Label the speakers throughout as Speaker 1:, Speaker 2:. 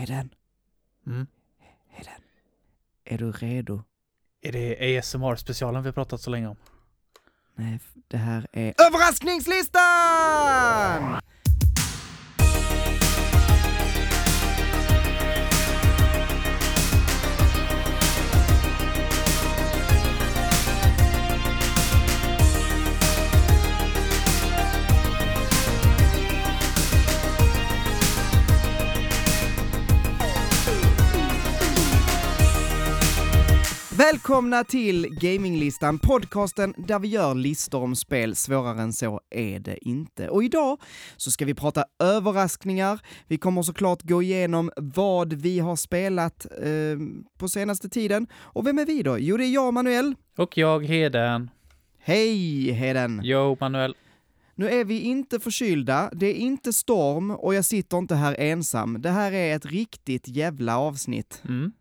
Speaker 1: Heden,
Speaker 2: Mm.
Speaker 1: Heden. Är du redo?
Speaker 2: Är det ASMR-specialen vi pratat så länge om?
Speaker 1: Nej, det här är överraskningslistan! Välkomna till Gaminglistan, podcasten där vi gör listor om spel. Svårare än så är det inte. Och idag så ska vi prata överraskningar. Vi kommer såklart gå igenom vad vi har spelat eh, på senaste tiden. Och vem är vi då? Jo, det är jag, Manuel.
Speaker 2: Och jag, Heden.
Speaker 1: Hej, Heden!
Speaker 2: Yo, Manuel.
Speaker 1: Nu är vi inte förkylda, det är inte storm och jag sitter inte här ensam. Det här är ett riktigt jävla avsnitt.
Speaker 2: Mm.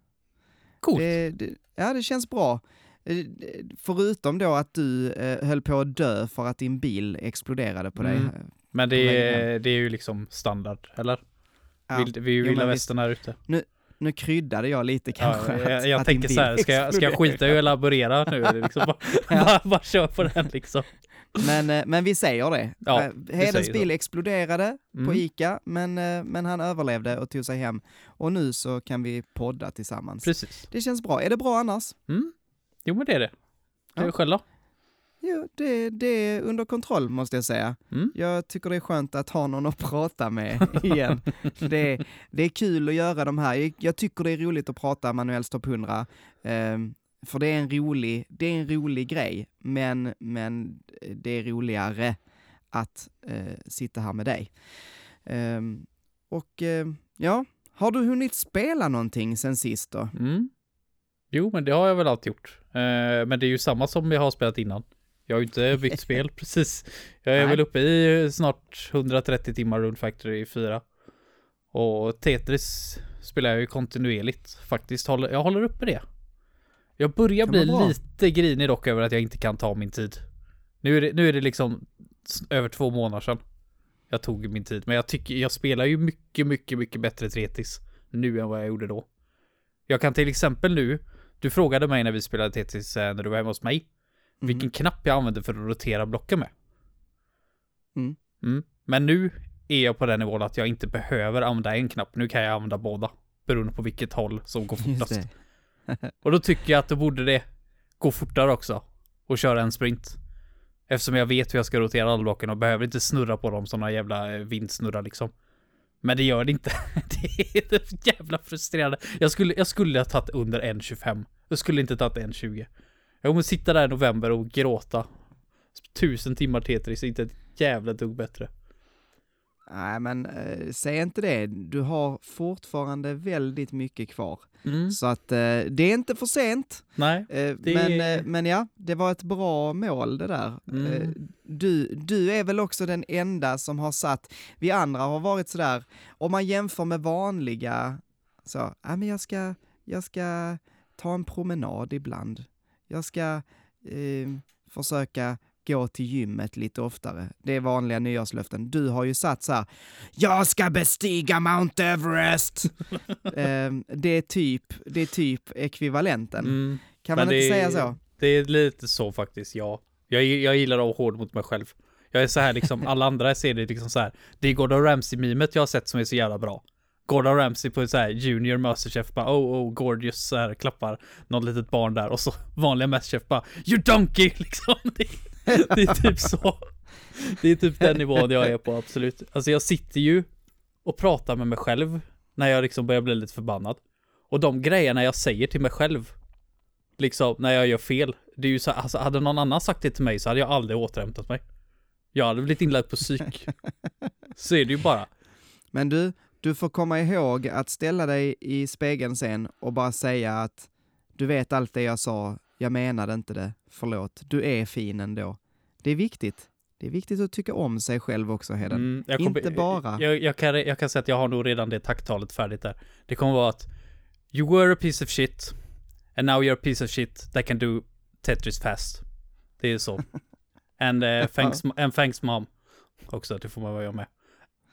Speaker 2: Coolt.
Speaker 1: Det, det, ja, det känns bra. Eh, Förutom då att du eh, höll på att dö för att din bil exploderade på dig.
Speaker 2: Mm. Men det är, det är ju liksom standard, eller?
Speaker 1: Ja.
Speaker 2: Vill, vi är ju vilda västern här ute.
Speaker 1: Nu kryddade jag lite kanske.
Speaker 2: Ja, jag jag
Speaker 1: att
Speaker 2: tänker så här, ska jag, ska jag skita i att elaborera nu? Liksom bara,
Speaker 1: Ja.
Speaker 2: bara, bara kör på den liksom.
Speaker 1: Men, eh, men vi säger det.
Speaker 2: Ja,
Speaker 1: Eh, Hedens bil
Speaker 2: så.
Speaker 1: exploderade på
Speaker 2: Mm.
Speaker 1: Ica, men, eh, men han överlevde och tog sig hem. Och nu så kan vi podda tillsammans.
Speaker 2: Precis.
Speaker 1: Det känns bra. Är det bra annars?
Speaker 2: Mm. Jo men det är det.
Speaker 1: Ja.
Speaker 2: själv då?
Speaker 1: Jo, det, det är under kontroll måste jag säga.
Speaker 2: Mm.
Speaker 1: Jag tycker det är skönt att ha någon att prata med igen. det, är- det är kul att göra de här. Jag, tycker det är roligt att prata Manuels topp 100. ehm, för det är en rolig, det är en rolig grej, men, men det är roligare att eh, sitta här med dig. Ehm, och eh, ja, har du hunnit spela någonting sen sist då?
Speaker 2: Mm. Jo men det har jag väl alltid gjort. Eh, men det är ju samma som jag har spelat innan. Jag har ju inte bytt spel precis. Jag är
Speaker 1: Nej.
Speaker 2: väl uppe i snart 130 timmar Rune Factory 4. Och Tetris spelar jag ju kontinuerligt faktiskt. Håller, jag håller uppe det. Jag börjar bli
Speaker 1: bra.
Speaker 2: lite grinig dock över att jag inte kan ta min tid. Nu är det, nu är det liksom över två månader sedan jag tog min tid. Men jag tycker, jag spelar ju mycket, mycket, mycket bättre Tetris nu än vad jag gjorde då. Jag kan till exempel nu, du frågade mig när vi spelade Tetris eh, när du var hemma hos mig,
Speaker 1: Mhm.
Speaker 2: vilken knapp jag använder för att rotera blocken med.
Speaker 1: Mm.
Speaker 2: Mm. Men nu är jag på den nivån att jag inte behöver använda en knapp. Nu kan jag använda båda. Beroende på vilket håll som går fortast. Och då tycker jag att då borde det gå fortare också. Och köra en sprint. Eftersom jag vet hur jag ska rotera alla blocken och behöver inte snurra på dem som några jävla eh, vindsnurrar liksom. Men det gör det inte. det är jävla frustrerande. Jag skulle, jag skulle ha tagit under 1.25. Jag skulle inte tagit 1.20. Jag kommer sitta där i november och gråta. Tusen timmar Tetris, inte ett jävla dugg bättre.
Speaker 1: Nej, men eh, säg inte det. Du har fortfarande väldigt mycket kvar.
Speaker 2: Mm.
Speaker 1: Så att eh, det är inte för sent.
Speaker 2: Nej.
Speaker 1: Eh,
Speaker 2: Det-
Speaker 1: men, eh, men ja, det var ett bra mål det där.
Speaker 2: Mm.
Speaker 1: Eh, du, du är väl också den enda som har satt, vi andra har varit sådär, om man jämför med vanliga, så, ja men jag ska, jag ska ta en promenad ibland. Jag ska eh, försöka gå till gymmet lite oftare. Det är vanliga nyårslöften. Du har ju satt så här, jag ska bestiga Mount Everest! eh, det, är typ, det är typ ekvivalenten.
Speaker 2: Mm.
Speaker 1: Kan man inte säga så?
Speaker 2: Det är lite så faktiskt, ja. Jag, jag gillar att vara hård mot mig själv. Jag är så här liksom, alla andra ser det liksom så här. Det är Gordon Ramsay-mimet jag har sett som är så jävla bra. Gordon Ramsay på så här junior masterchef bara oh oh gorgeous så här klappar något litet barn där och så vanliga masterchef bara you donkey liksom. Det, det är typ så. Det är typ den nivån jag är på absolut. Alltså jag sitter ju och pratar med mig själv när jag liksom börjar bli lite förbannad. Och de grejerna jag säger till mig själv liksom när jag gör fel. Det är ju så alltså hade någon annan sagt det till mig så hade jag aldrig återhämtat mig. Jag hade blivit inlagd på psyk. så är det ju bara.
Speaker 1: Men du, du får komma ihåg att ställa dig i spegeln sen och bara säga att du vet allt det jag sa, jag menade inte det, förlåt, du är fin ändå. Det är viktigt. Det är viktigt att tycka om sig själv också, Heden.
Speaker 2: Mm,
Speaker 1: Inte bara.
Speaker 2: Jag, jag, kan, jag kan säga att jag har nog redan det tacktalet färdigt där. Det kommer vara att You were a piece of shit And now you're a piece of shit that can do Tetris fast. Det är så. And, uh, thanks, and thanks mom. Också, det får man vara med.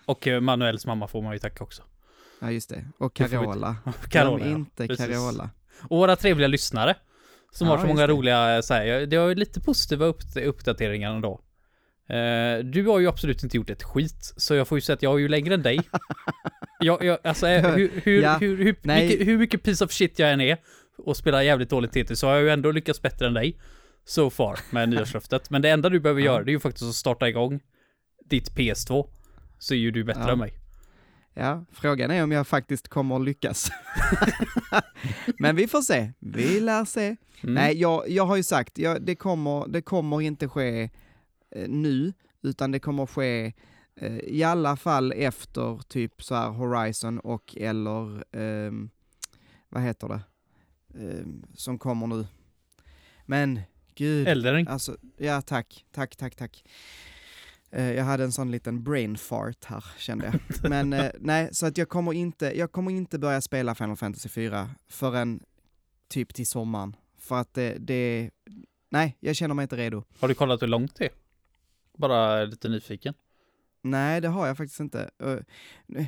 Speaker 2: Och eh, Manuels mamma får man ju tacka också.
Speaker 1: Ja, just det. Och Carola.
Speaker 2: Carola,
Speaker 1: Glöm inte. Carola.
Speaker 2: Och våra trevliga lyssnare. Som
Speaker 1: Ja,
Speaker 2: har så många
Speaker 1: det.
Speaker 2: roliga, så här, det har ju lite positiva upp, uppdateringar ändå. Eh, du har ju absolut inte gjort ett skit, så jag får ju säga att jag är ju längre än dig. jag, jag, alltså, eh, hur, hur,
Speaker 1: Ja,
Speaker 2: hur, hur, mycket, hur mycket piece of shit jag än är och spelar jävligt dåligt TT så har jag ju ändå lyckats bättre än dig. So far med nyårslöftet. Men det enda du behöver göra det är ju faktiskt att starta igång ditt PS2. Så är ju du bättre
Speaker 1: Ja.
Speaker 2: än mig.
Speaker 1: Ja, frågan är om jag faktiskt kommer att lyckas. Men vi får se. Vi lär se.
Speaker 2: Mm.
Speaker 1: Nej, jag, jag har ju sagt, jag, det, kommer, det kommer inte ske eh, nu, utan det kommer ske eh, i alla fall efter typ så här Horizon och eller, ehm, vad heter det, Ehm, som kommer nu. Men gud,
Speaker 2: Eldering.
Speaker 1: alltså, ja tack, tack, tack, tack. Eh, jag hade en sån liten brain fart här, kände jag. Men eh, nej, så att jag kommer inte, jag kommer inte börja spela Final Fantasy 4 förrän typ till sommaren. För att det, det, nej, jag känner mig inte redo.
Speaker 2: Har du kollat hur långt det är? Bara lite nyfiken.
Speaker 1: Nej, det har jag faktiskt inte. Eh,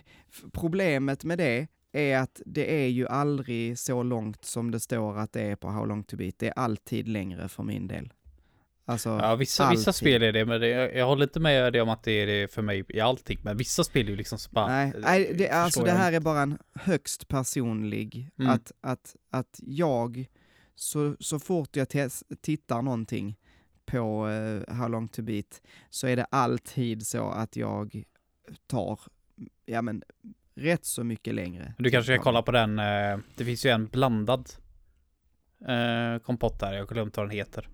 Speaker 1: Problemet med det är att det är ju aldrig så långt som det står att det är på How long to beat. Det är alltid längre för min del. Alltså,
Speaker 2: Ja, vissa, vissa spel är det, men det, jag, jag håller inte med det om att det är det för mig i allting, men vissa spel är ju liksom så bara...
Speaker 1: Nej,
Speaker 2: eh,
Speaker 1: nej det, alltså det här
Speaker 2: inte.
Speaker 1: är bara en högst personlig,
Speaker 2: Mm.
Speaker 1: att, att, att jag, så, så fort jag tes, tittar någonting på uh, How long to beat, så är det alltid så att jag tar, ja men, rätt så mycket längre.
Speaker 2: Du kanske ska kolla på den, eh, det finns ju en blandad eh, kompott där, jag har glömt vad den heter.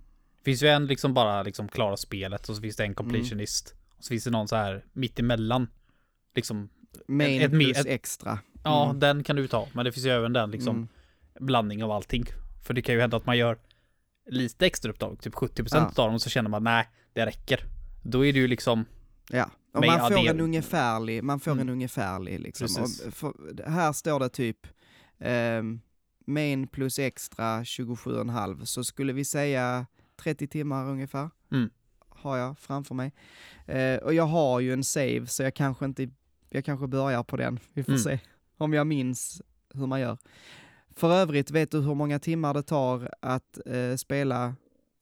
Speaker 2: Finns ju en liksom bara liksom klara spelet och så finns det en completionist. Och så finns det någon så här mitt emellan. Liksom,
Speaker 1: Main
Speaker 2: ett-
Speaker 1: plus
Speaker 2: ett-
Speaker 1: extra.
Speaker 2: ja
Speaker 1: Mm.
Speaker 2: den kan du ta, men det finns ju även den liksom
Speaker 1: Mm.
Speaker 2: blandning av allting. För det kan ju hända att man gör lite extra uppdrag, typ 70%
Speaker 1: Ja.
Speaker 2: av dem, och så känner man nej, det räcker. Då är det ju liksom,
Speaker 1: Ja, och man får en ungefärlig, man får en
Speaker 2: Mm.
Speaker 1: ungefärlig liksom. För, här står det typ ehm, main plus extra 27,5, så skulle vi säga 30 timmar ungefär.
Speaker 2: Mm.
Speaker 1: Har jag framför mig. Eh, och jag har ju en save, så jag kanske inte, jag kanske börjar på den. Vi får
Speaker 2: Mm.
Speaker 1: se om jag minns hur man gör. För övrigt, vet du hur många timmar det tar att eh, spela,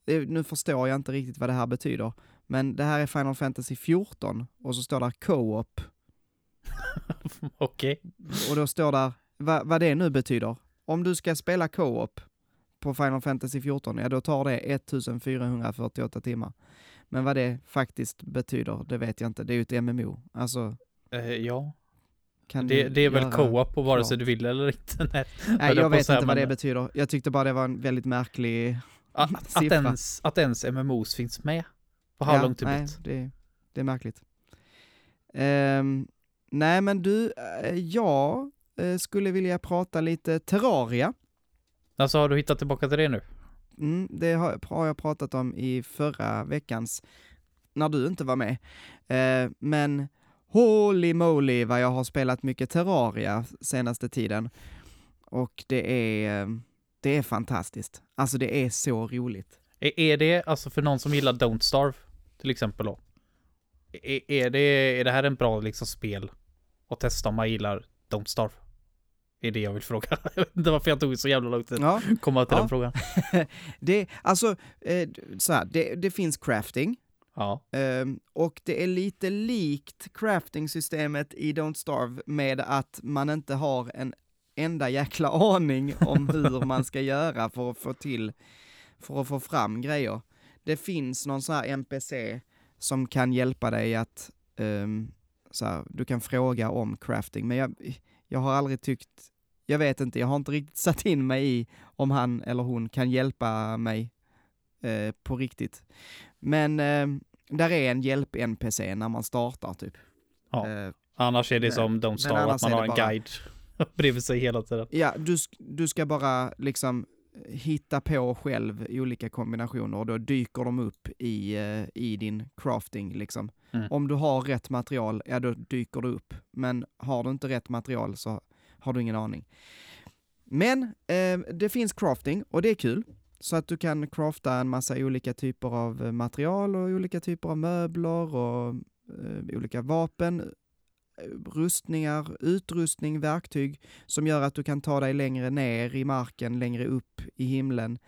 Speaker 1: eh, nu förstår jag inte riktigt vad det här betyder, men det här är Final Fantasy 14 och så står där Co-op
Speaker 2: okej.
Speaker 1: och då står där vad, vad det nu betyder. Om du ska spela Co-op på Final Fantasy 14, ja då tar det 1448 timmar. Men vad det faktiskt betyder, det vet jag inte. Det är ju ett MMO. Alltså,
Speaker 2: Eh, ja, det, det är väl co-op och vare sig du vill eller inte. Nej,
Speaker 1: jag
Speaker 2: på att
Speaker 1: vet inte vad det betyder. Jag tyckte bara det var en väldigt märklig
Speaker 2: Att, att,
Speaker 1: siffra.
Speaker 2: ens, att ens MMOs finns med på How long to
Speaker 1: nej, det, det är märkligt. Ehm, nej, men du, eh, jag eh, skulle vilja prata lite Terraria.
Speaker 2: Alltså har du hittat tillbaka till det nu?
Speaker 1: Mm, det har, har jag pratat om i förra veckans, när du inte var med. Eh, men holy moly vad jag har spelat mycket Terraria senaste tiden. Och det är, det är fantastiskt. Alltså det är så roligt.
Speaker 2: Är, är det, alltså för någon som gillar Don't Starve till exempel då? Är, är, det, är det här en bra liksom spel att testa om man gillar Don't Starve? Är det jag vill fråga. Jag vet inte varför jag tog så jävla lång tid
Speaker 1: Ja,
Speaker 2: komma till
Speaker 1: Ja.
Speaker 2: den frågan.
Speaker 1: det, alltså, eh, så här, det, det finns crafting.
Speaker 2: Ja.
Speaker 1: Ehm, och det är lite likt crafting-systemet i Don't Starve med att man inte har en enda jäkla aning om hur man ska göra för att få till, för att få fram grejer. Det finns någon sån här NPC som kan hjälpa dig att, ehm, så här, du kan fråga om crafting, men jag, jag har aldrig tyckt, jag vet inte, jag har inte riktigt satt in mig i om han eller hon kan hjälpa mig eh, på riktigt. Men eh, där är en hjälp-NPC när man startar typ.
Speaker 2: Ja.
Speaker 1: Eh,
Speaker 2: Annars är det
Speaker 1: Men-
Speaker 2: som
Speaker 1: men
Speaker 2: Starve, att man har en
Speaker 1: bara-
Speaker 2: guide bredvid sig hela tiden.
Speaker 1: ja, du, du ska bara liksom hitta på själv olika kombinationer och då dyker de upp i, eh, i din crafting liksom.
Speaker 2: Mm.
Speaker 1: Om du har rätt material, ja då dyker det upp. Men har du inte rätt material så har du ingen aning. Men eh, det finns crafting och det är kul. Så att du kan crafta en massa olika typer av eh, material och olika typer av möbler och eh, olika vapen. rustningar, utrustning, verktyg som gör att du kan ta dig längre ner i marken, längre upp i himlen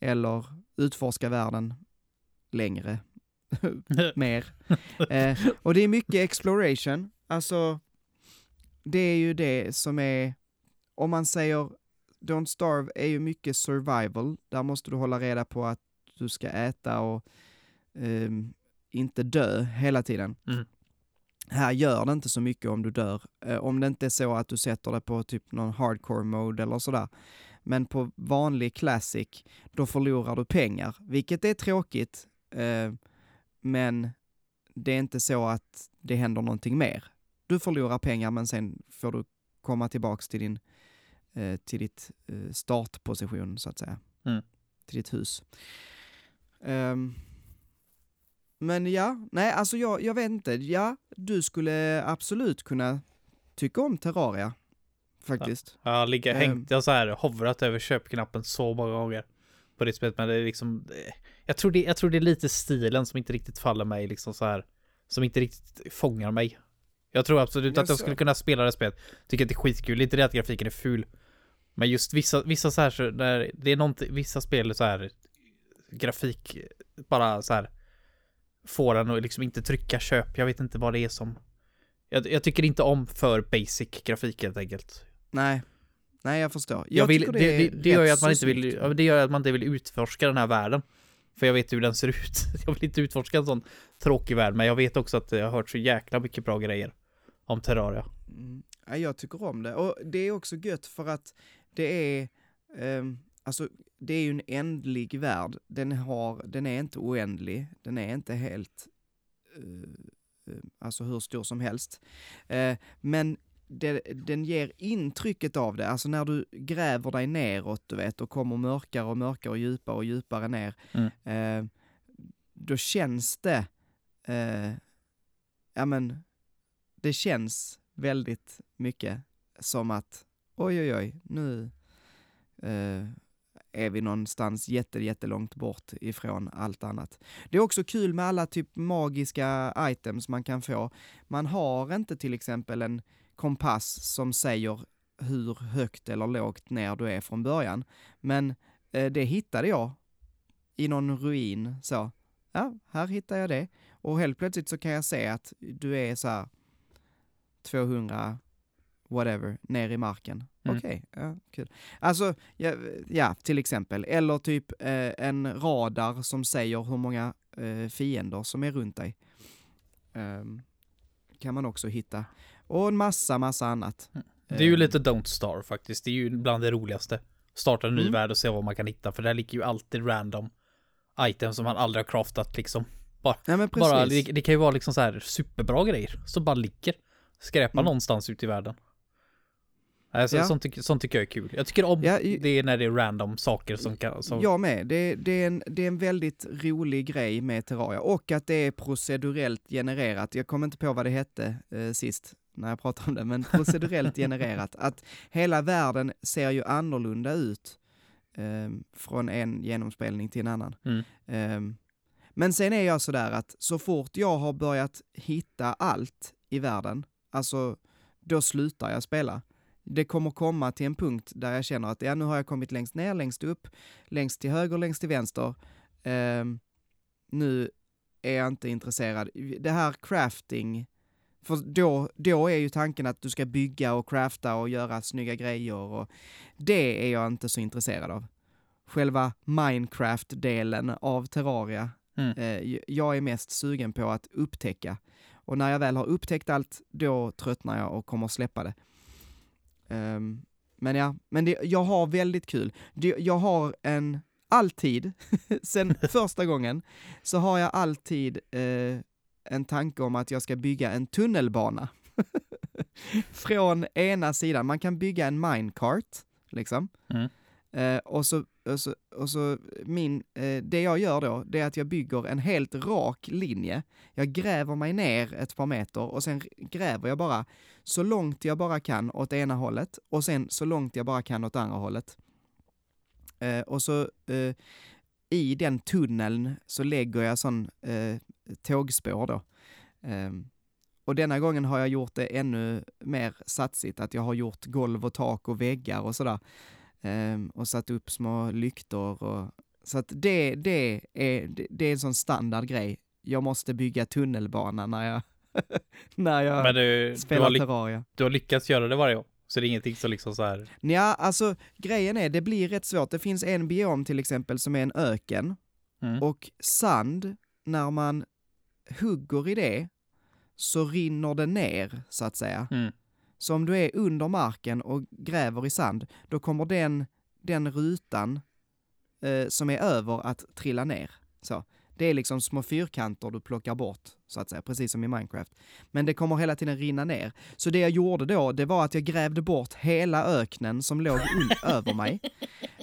Speaker 1: eller utforska världen längre, mer. Eh, och det är mycket exploration, alltså det är ju det som är, om man säger Don't Starve är ju mycket survival, där måste du hålla reda på att du ska äta och um, inte dö hela tiden.
Speaker 2: Mm.
Speaker 1: Här gör det inte så mycket om du dör, eh, om det inte är så att du sätter det på typ någon hardcore mode eller sådär. Men på vanlig classic, då förlorar du pengar, vilket är tråkigt, eh, men det är inte så att det händer någonting mer. Du förlorar pengar men sen får du komma tillbaks till din eh, till ditt eh, startposition så att säga.
Speaker 2: Mm.
Speaker 1: Till ditt hus. Um, men ja, nej alltså jag, jag vet inte. Ja, du skulle absolut kunna tycka om Terraria. Faktiskt.
Speaker 2: Jag har ligga,
Speaker 1: Ehm.
Speaker 2: hängt, jag så här hovrat över köpknappen så många gånger. På det spelet, men det är liksom, eh, jag tror det, jag tror det är lite stilen som inte riktigt faller mig liksom så här. Som inte riktigt fångar mig. Jag tror absolut att jag
Speaker 1: Jaså?
Speaker 2: skulle kunna spela det spelet. Tycker att det är skitkul, inte det att grafiken är ful. Men just vissa, vissa så här, så där, det är någonting, vissa spel så här grafik bara så här får en att liksom inte trycka köp. Jag vet inte vad det är som jag, jag tycker inte om för basic grafik helt enkelt.
Speaker 1: Nej. Nej, jag förstår.
Speaker 2: Jag vill,
Speaker 1: tycker
Speaker 2: det, det, det gör ju att man inte vill, ja, det gör att man inte vill utforska den här världen. För jag vet hur den ser ut. Jag vill inte utforska en sån tråkig värld, men jag vet också att jag har hört så jäkla mycket bra grejer om Terraria.
Speaker 1: Mm. Ja, jag tycker om det. Och det är också gött för att det är, ehm, alltså det är ju en ändlig värld. Den har, den är inte oändlig, den är inte helt, eh, eh, alltså hur stor som helst. Eh, men det, den ger intrycket av det, alltså när du gräver dig neråt, du vet, och kommer mörkare och mörkare och djupare och djupare ner,
Speaker 2: Mm.
Speaker 1: eh, då känns det, eh, ja men, det känns väldigt mycket som att oj, oj, oj, nu eh, är vi någonstans jätte, jättelångt bort ifrån allt annat. Det är också kul med alla typ magiska items man kan få. Man har inte till exempel en kompass som säger hur högt eller lågt ner du är från början. Men eh, det hittade jag i någon ruin så. Ja, här hittar jag det. Och helt plötsligt så kan jag se att du är så här 200 whatever ner i marken.
Speaker 2: Mm.
Speaker 1: Okej, ja, kul. Alltså, ja, ja, till exempel. Eller typ eh, en radar som säger hur många eh, fiender som är runt dig. Ehm, kan man också hitta. Och en massa, massa annat.
Speaker 2: Det är ju
Speaker 1: Ehm,
Speaker 2: lite Don't Star faktiskt. Det är ju bland det roligaste. Starta en ny
Speaker 1: Mm.
Speaker 2: värld och se vad man kan hitta, för där ligger ju alltid random items som man aldrig har craftat liksom.
Speaker 1: Ja men precis.
Speaker 2: Bara, det, det kan ju vara liksom så här superbra grejer som bara ligger. Skräpa
Speaker 1: Mm.
Speaker 2: någonstans ute i världen. Alltså,
Speaker 1: Ja.
Speaker 2: sånt, tycker, sånt tycker jag är kul. Jag tycker om
Speaker 1: Ja, i-
Speaker 2: det är när det är random saker som kan... Som,
Speaker 1: Jag med. Det, det, är en, det är en väldigt rolig grej med Terraria och att det är procedurellt genererat. Jag kommer inte på vad det hette eh, sist när jag pratade om det, men procedurellt genererat. Att hela världen ser ju annorlunda ut eh, från en genomspelning till en annan.
Speaker 2: Mm.
Speaker 1: Eh, men sen är jag sådär att så fort jag har börjat hitta allt i världen, alltså då slutar jag spela. Det kommer komma till en punkt där jag känner att ja, nu har jag kommit längst ner, längst upp, längst till höger, längst till vänster. Ehm, nu är jag inte intresserad. Det här crafting, för då, då är ju tanken att du ska bygga och crafta och göra snygga grejer och det är jag inte så intresserad av. Själva Minecraft-delen av Terraria,
Speaker 2: Mm.
Speaker 1: eh, jag är mest sugen på att upptäcka. Och när jag väl har upptäckt allt, då tröttnar jag och kommer släppa det. Ehm, men ja, men det, jag har väldigt kul. Det, jag har en, alltid, sen första gången, så har jag alltid eh, en tanke om att jag ska bygga en tunnelbana. Från ena sidan, man kan bygga en minecart, liksom.
Speaker 2: Mm.
Speaker 1: Eh, och så, och så, och så min, eh, det jag gör då, det är att jag bygger en helt rak linje. Jag gräver mig ner ett par meter och sen gräver jag bara så långt jag bara kan åt ena hållet och sen så långt jag bara kan åt andra hållet. Eh, och så eh, i den tunneln så lägger jag sån eh, tågspår då. Ehm, och denna gången har jag gjort det ännu mer satsigt, att jag har gjort golv och tak och väggar och sådär. Ehm, och satt upp små lyktor och så att det, det, är, det, det är en sån standard grej. Jag måste bygga tunnelbana när jag, när jag
Speaker 2: du, du,
Speaker 1: spelar
Speaker 2: ly-
Speaker 1: Terraria.
Speaker 2: du har lyckats göra det varje gång. Så det är ingenting som liksom så här.
Speaker 1: Ja, alltså grejen är, det blir rätt svårt. Det finns en biom till exempel som är en öken
Speaker 2: Mm.
Speaker 1: och sand, när man hugger i det så rinner det ner, så att säga.
Speaker 2: Mm.
Speaker 1: Så om du är under marken och gräver i sand, då kommer den, den rutan eh, som är över att trilla ner. Så. Det är liksom små fyrkanter du plockar bort, så att säga, precis som i Minecraft. Men det kommer hela tiden rinna ner. Så det jag gjorde då, det var att jag grävde bort hela öknen som låg över mig,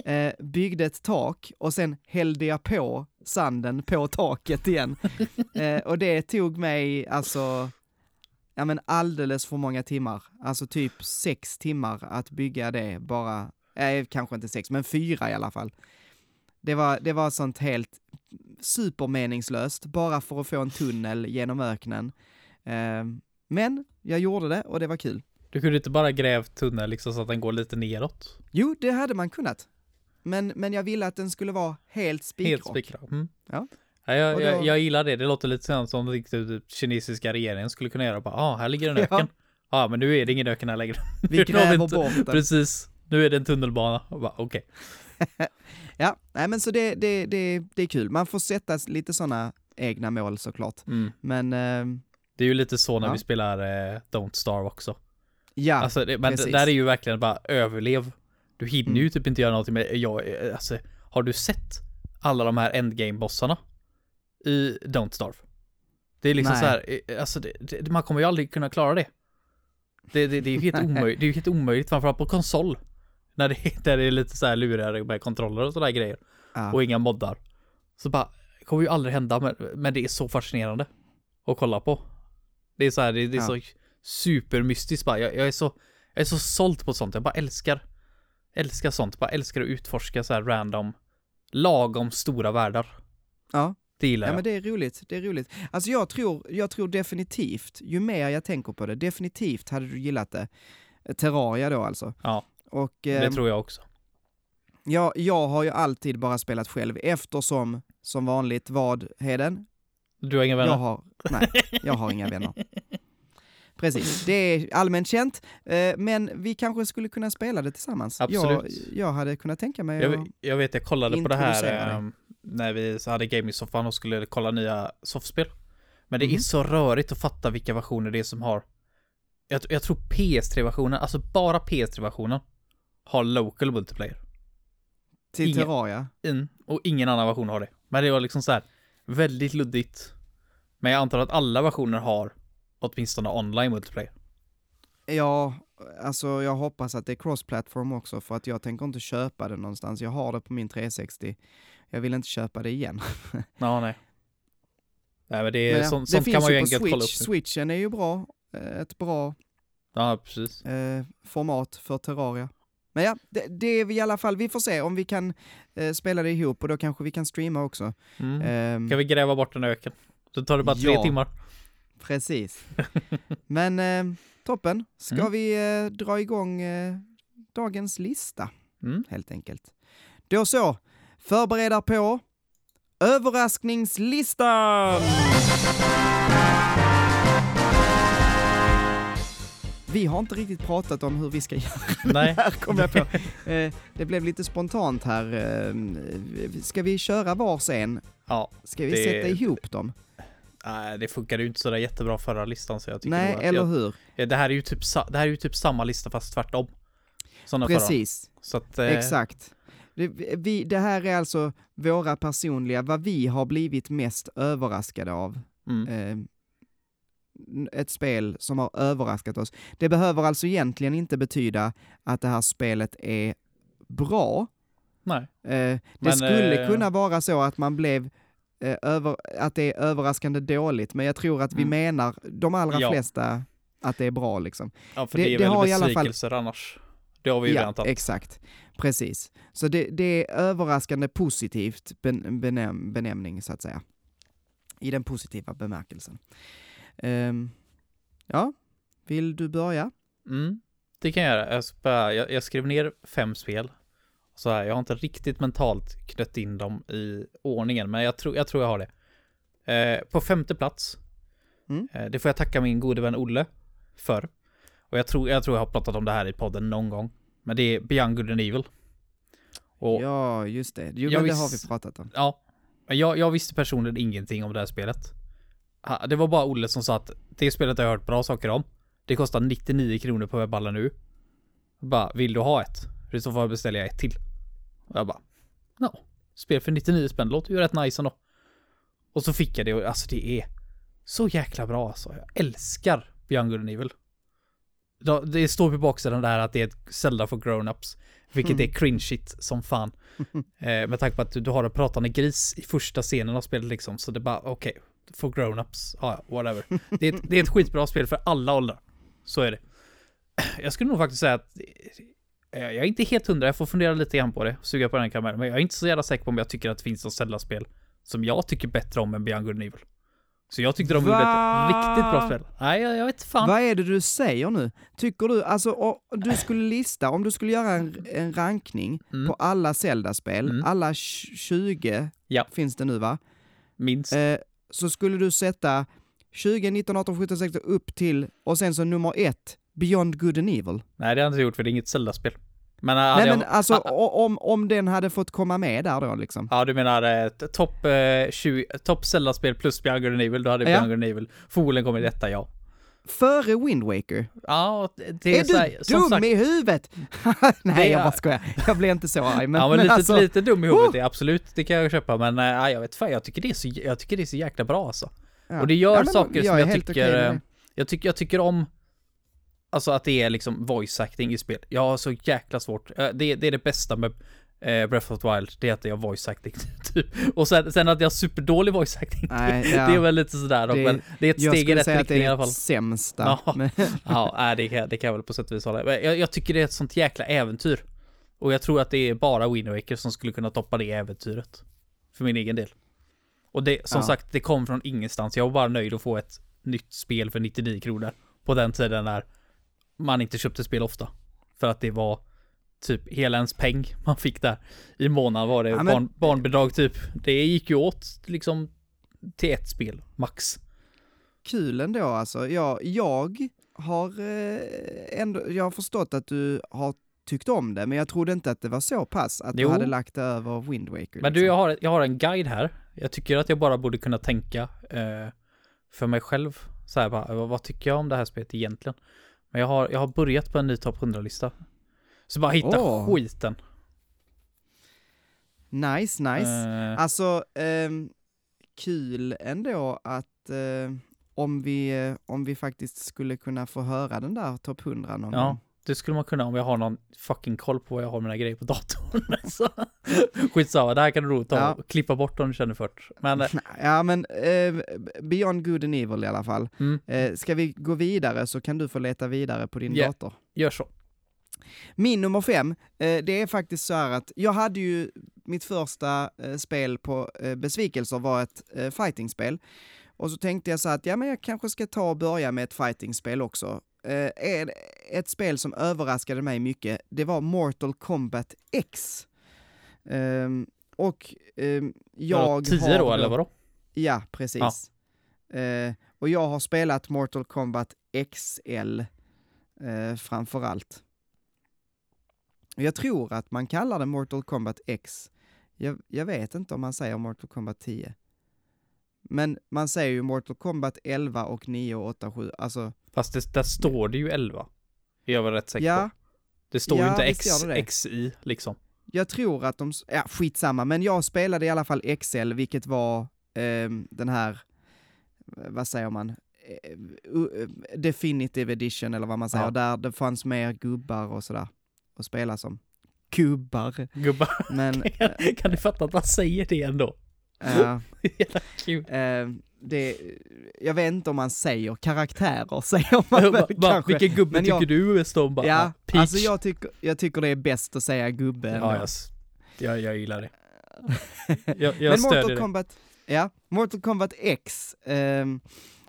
Speaker 1: eh, byggde ett tak och sen hällde jag på sanden på taket igen. Eh, och det tog mig alltså, ja men alldeles för många timmar. Alltså typ sex timmar att bygga det bara, eh, kanske inte sex, men fyra i alla fall. Det var, det var sånt helt supermeningslöst, bara för att få en tunnel genom öknen. Eh, men jag gjorde det och det var kul.
Speaker 2: Du kunde inte bara grävt tunnel liksom så att den går lite neråt.
Speaker 1: Jo, det hade man kunnat. Men, men jag ville att den skulle vara helt
Speaker 2: Helt
Speaker 1: spikrak.
Speaker 2: spikrak. Mm.
Speaker 1: Ja.
Speaker 2: Ja, jag,
Speaker 1: då-
Speaker 2: jag, jag gillar det. Det låter lite sånt som riktigt typ kinesiska regeringen skulle kunna göra. Bara, ah, här ligger en
Speaker 1: Ja.
Speaker 2: öken. Ja, men nu är det ingen öken här längre.
Speaker 1: Vi gräver
Speaker 2: inte-
Speaker 1: bort den.
Speaker 2: Precis. Nu är det en tunnelbana. Okej.
Speaker 1: Ja, nej men så det, det, det, det är kul. Man får sätta lite sådana egna mål såklart.
Speaker 2: Mm.
Speaker 1: Men eh,
Speaker 2: Det är ju lite så när
Speaker 1: Ja.
Speaker 2: vi spelar eh, Don't Starve också.
Speaker 1: ja,
Speaker 2: alltså, det, men
Speaker 1: precis.
Speaker 2: där är ju verkligen bara överlev. Du hinner
Speaker 1: Mm.
Speaker 2: ju typ inte göra någonting med, jag, eh, alltså, har du sett alla de här endgame-bossarna i Don't Starve? Det är liksom
Speaker 1: Nej.
Speaker 2: så här, eh, alltså det, det, man kommer ju aldrig kunna klara det. Det, det, det är ju helt omöjligt, det är ju helt omöjligt, framförallt på konsol. När det, där det är lite så här lurigare med kontroller och sådana grejer.
Speaker 1: ja.
Speaker 2: Och inga moddar. Så bara, det kommer ju aldrig hända, men, men det är så fascinerande att kolla på. Det är så här, det, det är
Speaker 1: Ja.
Speaker 2: så supermystiskt bara. Jag, jag är så, jag är så såld på sånt. Jag bara älskar, älskar sånt. Bara älskar att utforska så här random, lagom stora världar.
Speaker 1: ja.
Speaker 2: Det gillar
Speaker 1: Ja
Speaker 2: jag.
Speaker 1: men det är roligt, det är roligt. Alltså jag tror, jag tror definitivt, ju mer jag tänker på det, definitivt hade du gillat det. Terraria då alltså.
Speaker 2: Ja,
Speaker 1: Och
Speaker 2: det
Speaker 1: eh,
Speaker 2: tror jag också.
Speaker 1: jag, jag har ju alltid bara spelat själv eftersom, som vanligt, vad, Heden?
Speaker 2: Du har inga vänner?
Speaker 1: Jag har, nej, jag har inga vänner. Precis, det är allmänt känt, eh, men vi kanske skulle kunna spela det tillsammans. Jag,
Speaker 2: Absolut.
Speaker 1: jag hade kunnat tänka mig
Speaker 2: Jag,
Speaker 1: att...
Speaker 2: jag vet, jag kollade på det här ehm, när vi hade gaming-soffan och skulle kolla nya soffspel. Men det är
Speaker 1: Mhm.
Speaker 2: så rörigt att fatta vilka versioner det är som har. Jag, jag tror PS3-versionen, alltså bara PS3-versionen har local multiplayer.
Speaker 1: Till
Speaker 2: Inga-
Speaker 1: Terraria.
Speaker 2: In, och ingen annan version har det. Men det var liksom så här väldigt luddigt. Men jag antar att alla versioner har åtminstone online multiplayer.
Speaker 1: Ja, alltså jag hoppas att det är cross-platform också för att jag tänker inte köpa det någonstans. Jag har det på min 360. Jag vill inte köpa det igen.
Speaker 2: Ja, nej. Nej men det, är,
Speaker 1: Men
Speaker 2: sånt,
Speaker 1: det
Speaker 2: sånt
Speaker 1: finns
Speaker 2: kan man ju enkelt kolla upp.
Speaker 1: Switch. Switchen är ju bra. Eh, Ett bra
Speaker 2: Ja, precis.
Speaker 1: eh, format för Terraria. Men ja, det, det är vi i alla fall, vi får se om vi kan eh, spela det ihop och då kanske vi kan streama också.
Speaker 2: Mm.
Speaker 1: Ehm,
Speaker 2: Kan vi gräva bort en öken? Då tar det bara tre
Speaker 1: Ja.
Speaker 2: timmar.
Speaker 1: Precis. Men eh, toppen, ska
Speaker 2: Mm.
Speaker 1: vi eh, dra igång dagens lista
Speaker 2: Mm.
Speaker 1: helt enkelt. Då så, förbered er på överraskningslistan! Vi har inte riktigt pratat om hur vi ska göra
Speaker 2: Nej.
Speaker 1: här kom jag på. Eh, det blev lite spontant här. Eh, ska vi köra vars en?
Speaker 2: Ja,
Speaker 1: Ska vi
Speaker 2: Det-
Speaker 1: sätta ihop dem?
Speaker 2: nej, det funkade ju inte sådär jättebra förra listan så jag tycker
Speaker 1: Nej, eller
Speaker 2: jag,
Speaker 1: hur?
Speaker 2: Det här är ju typ, det här är ju typ samma lista fast tvärtom.
Speaker 1: Precis.
Speaker 2: Så att, eh,
Speaker 1: Exakt. Det, vi, det här är alltså våra personliga, vad vi har blivit mest överraskade av.
Speaker 2: Mm.
Speaker 1: Eh, ett spel som har överraskat oss. Det behöver alltså egentligen inte betyda att det här spelet är bra.
Speaker 2: Nej.
Speaker 1: Eh, det
Speaker 2: Men,
Speaker 1: skulle
Speaker 2: eh,
Speaker 1: kunna vara så att man blev eh, över, att det är överraskande dåligt, men jag tror att vi
Speaker 2: Mm.
Speaker 1: menar, de allra
Speaker 2: Ja.
Speaker 1: flesta, att det är bra liksom.
Speaker 2: Ja, för
Speaker 1: Det-
Speaker 2: det, är
Speaker 1: det
Speaker 2: väl
Speaker 1: har i alla fall-
Speaker 2: besvikelser annars. Det har vi ju
Speaker 1: ja,
Speaker 2: tagit.
Speaker 1: exakt. Precis. Så det, det är överraskande positivt ben, benäm, benämning, så att säga. I den positiva bemärkelsen. Ehm, Ja, vill du börja?
Speaker 2: Mm, det kan jag göra. Jag, jag, jag skrev ner fem spel. Så här, jag har inte riktigt mentalt knött in dem i ordningen, men jag tror jag, tror jag har det. Eh, på femte plats,
Speaker 1: Mm.
Speaker 2: eh, det får jag tacka min gode vän Olle för. Och jag tror, jag tror jag har pratat om det här i podden någon gång. Men det är Beyond Good and Evil. Och
Speaker 1: Ja, just det. Jo,
Speaker 2: Jag
Speaker 1: men det har vi pratat om.
Speaker 2: Ja, men jag, jag visste personligen ingenting om det här spelet. Det var bara Olle som sa att det spelet har jag hört bra saker om. Det kostar 99 kronor på webbhallen nu. Bara, vill du ha ett? För i så fall beställer jag ett till. Och jag bara, ja. Spel för 99 spänn, låter ju rätt nice ändå. Och så fick jag det och alltså det är så jäkla bra alltså. Jag älskar Beyond Good and Evil. Det står på baksidan där att det är ett Zelda för grown-ups. Vilket är cringe-shit som fan. Eh, med tanke på att du, du har en pratande gris i första scenen av spelet liksom. Så det är bara, okej, för grown-ups, ja, ja, whatever. Det är, ett, det är ett skitbra spel för alla åldrar. Så är det. Jag skulle nog faktiskt säga att eh, jag är inte helt hundra, jag får fundera lite grann på det, suga på den kameran. Men jag är inte så jävla säker på om jag tycker att det finns något Zelda-spel som jag tycker bättre om än Beyond Good and Evil. Så jag tyckte de gjorde
Speaker 1: Va?
Speaker 2: ett riktigt bra spel. Nej, jag, jag vet fan.
Speaker 1: Vad är det du säger nu? Tycker du, alltså o- du skulle lista, om du skulle göra en, en rankning
Speaker 2: Mm.
Speaker 1: på alla Zelda-spel,
Speaker 2: Mm.
Speaker 1: alla tj- 20
Speaker 2: Ja.
Speaker 1: finns det nu va?
Speaker 2: Minst.
Speaker 1: Eh, så skulle du sätta 20, 19, 18, 17, 16 upp till, och sen så nummer ett, Beyond Good and Evil.
Speaker 2: Nej, det har jag inte gjort för det är inget Zelda-spel. Men, äh,
Speaker 1: Nej
Speaker 2: jag,
Speaker 1: men alltså o- om, om den hade fått komma med där då liksom.
Speaker 2: Ja, du menar eh, topp eh, 20, topp Zelda-spel plus and Evil, då hade
Speaker 1: Ja.
Speaker 2: And Evil förmodligen kommit detta, ja.
Speaker 1: Före Wind Waker.
Speaker 2: Ja, det- är,
Speaker 1: Är,
Speaker 2: så här,
Speaker 1: du
Speaker 2: som
Speaker 1: dum
Speaker 2: sagt,
Speaker 1: i huvudet?
Speaker 2: Det
Speaker 1: Nej,
Speaker 2: är-
Speaker 1: jag bara skojar. Jag blir inte så arg. Men,
Speaker 2: ja, men, lite,
Speaker 1: alltså,
Speaker 2: lite dum i huvudet, är absolut, det kan jag köpa, men nej, jag vet fan, jag tycker det är så, jag tycker det är så jäkla bra alltså.
Speaker 1: ja.
Speaker 2: Och det gör
Speaker 1: Ja, men
Speaker 2: saker som
Speaker 1: är
Speaker 2: jag tycker, eh, jag tycker, jag tycker om, alltså att det är liksom voice acting i spel. Jag har så jäkla svårt, eh, det, det är det bästa med eh, Breath of the Wild, det är att jag har voice acting, typ. Och sen, sen att jag har superdålig voice acting,
Speaker 1: Nej,
Speaker 2: det
Speaker 1: ja.
Speaker 2: är väl lite sådär
Speaker 1: Det-
Speaker 2: men det är ett
Speaker 1: Jag
Speaker 2: steg i
Speaker 1: skulle
Speaker 2: rätt
Speaker 1: säga att det
Speaker 2: riktning i
Speaker 1: är
Speaker 2: alla fall.
Speaker 1: det sämsta.
Speaker 2: Ja.
Speaker 1: Men,
Speaker 2: Ja, nej, det kan, det kan jag väl på sätt och vis hålla. Jag, jag tycker det är ett sånt jäkla äventyr. Och jag tror att det är bara Wind Waker som skulle kunna toppa det äventyret. För min egen del. Och det, som
Speaker 1: Ja.
Speaker 2: sagt, det kom från ingenstans. Jag var bara nöjd att få ett nytt spel för 99 kronor. På den tiden när man inte köpte spel ofta. För att det var typ hela ens peng man fick där. I månaden var det
Speaker 1: Ja, men-
Speaker 2: barn, barnbidrag typ. Det gick ju åt liksom till ett spel, max.
Speaker 1: kul ändå alltså. Jag, jag har eh, ändå, jag har förstått att du har tyckt om det, men jag trodde inte att det var så pass att
Speaker 2: Jo.
Speaker 1: du hade lagt det över Wind Waker.
Speaker 2: Men du,
Speaker 1: liksom.
Speaker 2: jag har, jag har en guide här. Jag tycker att jag bara borde kunna tänka eh, för mig själv. Så här bara, vad tycker jag om det här spelet egentligen? Men jag har, jag har börjat på en ny topp 100-lista. Så bara hitta
Speaker 1: Åh.
Speaker 2: skiten.
Speaker 1: Nice, nice.
Speaker 2: Eh,
Speaker 1: Alltså, ehm, kul ändå att eh, om, vi, eh, om vi faktiskt skulle kunna få höra den där topp 100 någon
Speaker 2: ja,
Speaker 1: gång.
Speaker 2: Det skulle man kunna om jag har någon fucking koll på vad jag har mina grejer på datorn. så. Skitsamma, det här kan du nog ta
Speaker 1: Ja.
Speaker 2: och klippa bort om du känner för. Men, eh,
Speaker 1: Ja, men eh, Beyond Good and Evil i alla fall.
Speaker 2: mm,
Speaker 1: Eh, ska vi gå vidare så kan du få leta vidare på din
Speaker 2: Ja.
Speaker 1: dator.
Speaker 2: gör så.
Speaker 1: Min nummer fem, eh, det är faktiskt så här att jag hade ju mitt första eh, spel på eh, besvikelser var ett eh, fightingspel. Och så tänkte jag så här att ja, men jag kanske ska ta och börja med ett fightingspel också. Eh, är- ett spel som överraskade mig mycket, det var Mortal Kombat X. Ehm, och ehm, jag
Speaker 2: 10
Speaker 1: har
Speaker 2: då, eller vadå?
Speaker 1: Ja, precis. Eh, och jag har spelat Mortal Kombat XL eh, framför allt. Och Jag tror att man kallar det Mortal Kombat X. Jag, jag vet inte om man säger Mortal Kombat 10. Men man säger ju Mortal Kombat 11 och 9 och 8 7. Alltså,
Speaker 2: Fast det, där står det ju 11. Är jag väl rätt säker
Speaker 1: ja,
Speaker 2: på. Det står ju
Speaker 1: Ja,
Speaker 2: inte
Speaker 1: visst
Speaker 2: X,
Speaker 1: gör det det.
Speaker 2: X i liksom.
Speaker 1: jag tror att de, ja skitsamma, men jag spelade i alla fall XL, vilket var ehm, den här, eh, vad säger man, Eh, eh, Definitive Edition eller vad man säger,
Speaker 2: Ja.
Speaker 1: där det fanns mer gubbar och sådär att spela som. Gubbar,
Speaker 2: Gubbar,
Speaker 1: men
Speaker 2: kan, kan du fatta att man säger det ändå?
Speaker 1: eh,
Speaker 2: Jävla kul.
Speaker 1: Det, jag vet inte om man säger karaktärer, säger man väl kanske.
Speaker 2: Vilken gubbe
Speaker 1: Men jag-
Speaker 2: tycker du är om? Bara,
Speaker 1: Ja,
Speaker 2: Peach.
Speaker 1: alltså jag tycker, jag tycker det är bäst att säga gubbe.
Speaker 2: ja, jag, jag, jag gillar det. Jag, jag
Speaker 1: Men Mortal
Speaker 2: det.
Speaker 1: Kombat, ja, Mortal Kombat X, ehm,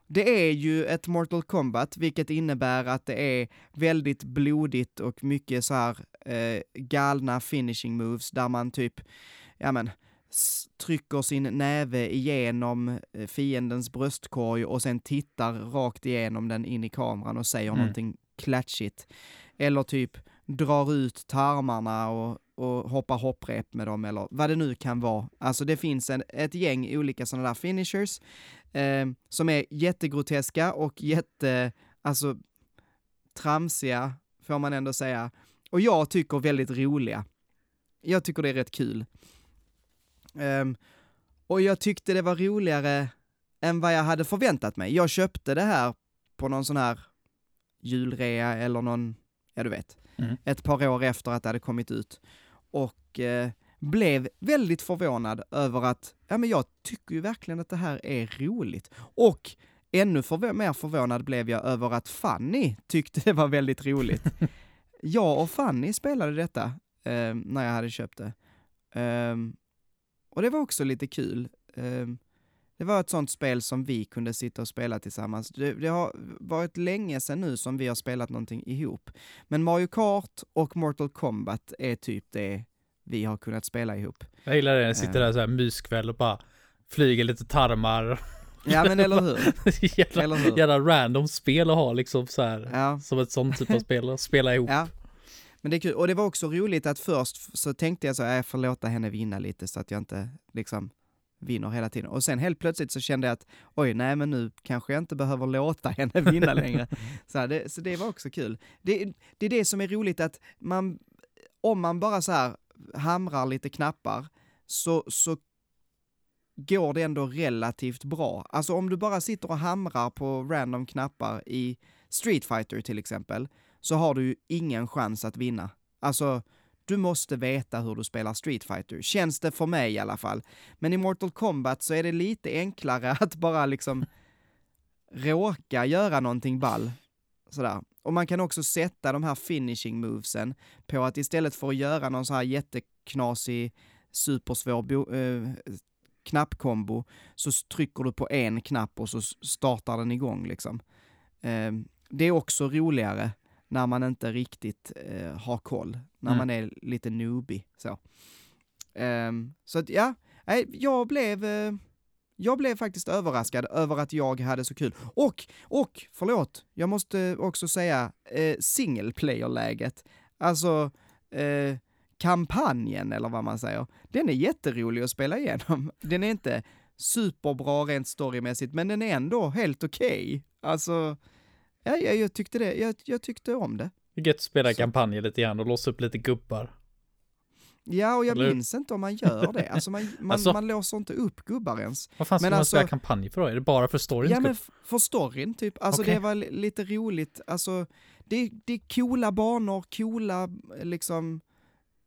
Speaker 1: det är ju ett Mortal Kombat, vilket innebär att det är väldigt blodigt och mycket så här eh, galna finishing moves där man typ, ja men, trycker sin näve igenom eh, fiendens bröstkorg och sen tittar rakt igenom den in i kameran och säger mm. någonting klatschigt. Eller typ drar ut tarmarna och, och hoppar hopprep med dem eller vad det nu kan vara. Alltså det finns en, ett gäng olika sådana där finishers eh, som är jättegroteska och jätte, alltså tramsiga får man ändå säga. Och jag tycker väldigt roliga. Jag tycker det är rätt kul. Um, och jag tyckte det var roligare än vad jag hade förväntat mig. Jag köpte det här på någon sån här julrea eller någon, ja du vet, mm. ett par år efter att det hade kommit ut. Och eh, blev väldigt förvånad över att, ja men jag tycker ju verkligen att det här är roligt. Och ännu förv mer förvånad blev jag över att Fanny tyckte det var väldigt roligt. jag och Fanny spelade detta eh, när jag hade köpt det. Um, och det var också lite kul. Um, det var ett sånt spel som vi kunde sitta och spela tillsammans. Det, det, har varit länge sedan nu som vi har spelat någonting ihop. Men Mario Kart och Mortal Kombat är typ det vi har kunnat spela ihop.
Speaker 2: Jag gillar det, jag sitter där så här myskväll och bara flyger lite tarmar.
Speaker 1: Ja men eller hur?
Speaker 2: jävla, eller hur? jävla random spel att ha liksom så här, ja. som ett sånt typ av spel att spela ihop. Ja.
Speaker 1: Men det är kul, och det var också roligt att först så tänkte jag så, äh, jag får låta henne vinna lite så att jag inte liksom vinner hela tiden. Och sen helt plötsligt så kände jag att oj, nej men nu kanske jag inte behöver låta henne vinna längre. så, här, det, så det var också kul. Det, det är det som är roligt att man, om man bara så här hamrar lite knappar, så, så går det ändå relativt bra. Alltså om du bara sitter och hamrar på random knappar i Street Fighter till exempel, så har du ju ingen chans att vinna. Alltså, du måste veta hur du spelar Street Fighter, känns det för mig i alla fall. Men i Mortal Kombat så är det lite enklare att bara liksom råka göra någonting ball. Sådär. Och man kan också sätta de här finishing movesen på att istället för att göra någon så här jätteknasig, supersvår äh, knappkombo, så trycker du på en knapp och så startar den igång liksom. Äh, det är också roligare när man inte riktigt äh, har koll, när mm. man är lite newbie så. Ähm, så att ja, jag blev jag blev faktiskt överraskad över att jag hade så kul. Och, och, förlåt, jag måste också säga eh, single player-läget. Alltså, eh, kampanjen eller vad man säger. Den är jätterolig att spela igenom. Den är inte superbra rent storymässigt, men den är ändå helt okej. Okay. Alltså, ja, jag, jag tyckte det, jag, jag tyckte om det.
Speaker 2: Det är gött att spela kampanjen lite grann och låsa upp lite gubbar.
Speaker 1: Ja, och jag Eller? minns inte om man gör det. Alltså man, man, alltså, man låser inte upp gubbar ens.
Speaker 2: Vad fan ska men man alltså, spela kampanj för då? Är det bara för storyn?
Speaker 1: Ja, men för storyn typ. Alltså okay. det var lite roligt. Alltså, det, det är coola banor, coola liksom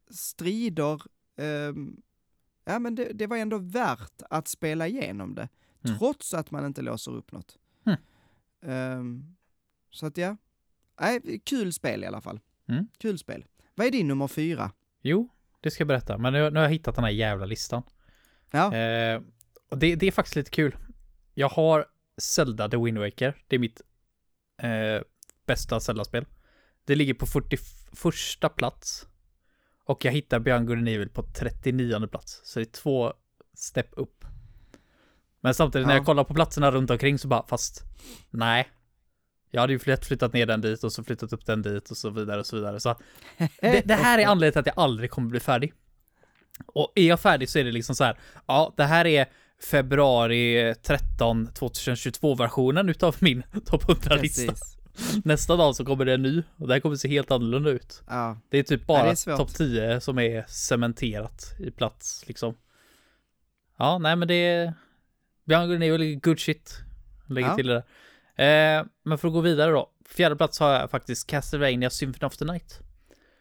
Speaker 1: strider. Um, ja, men det, det, var ändå värt att spela igenom det. Mm. Trots att man inte låser upp något. Mm. Um, så att ja, nej, kul spel i alla fall. Mm. Kul spel. Vad är din nummer fyra?
Speaker 2: Jo, det ska jag berätta. Men nu, nu har jag hittat den här jävla listan. Ja. Eh, och det, det, är faktiskt lite kul. Jag har Zelda The Wind Waker. Det är mitt eh, bästa Zelda-spel. Det ligger på 41 plats. Och jag hittar Beyond Good Evil på 39 plats. Så det är två step upp. Men samtidigt ja. när jag kollar på platserna runt omkring så bara, fast nej, jag hade ju flytt, flyttat ner den dit och så flyttat upp den dit och så vidare och så vidare. Så det, det här är anledningen till att jag aldrig kommer bli färdig. Och är jag färdig så är det liksom så här, ja, det här är februari 13 2022 versionen utav min topp 100-lista. Nästa dag så kommer det en ny och det här kommer se helt annorlunda ut. Ja. Det är typ bara ja, topp 10 som är cementerat i plats liksom. Ja, nej men det är... Björn är väl good shit. Lägger ja. till det där. Eh, men för att gå vidare då. Fjärde plats har jag faktiskt Castlevania Symphony of the Night.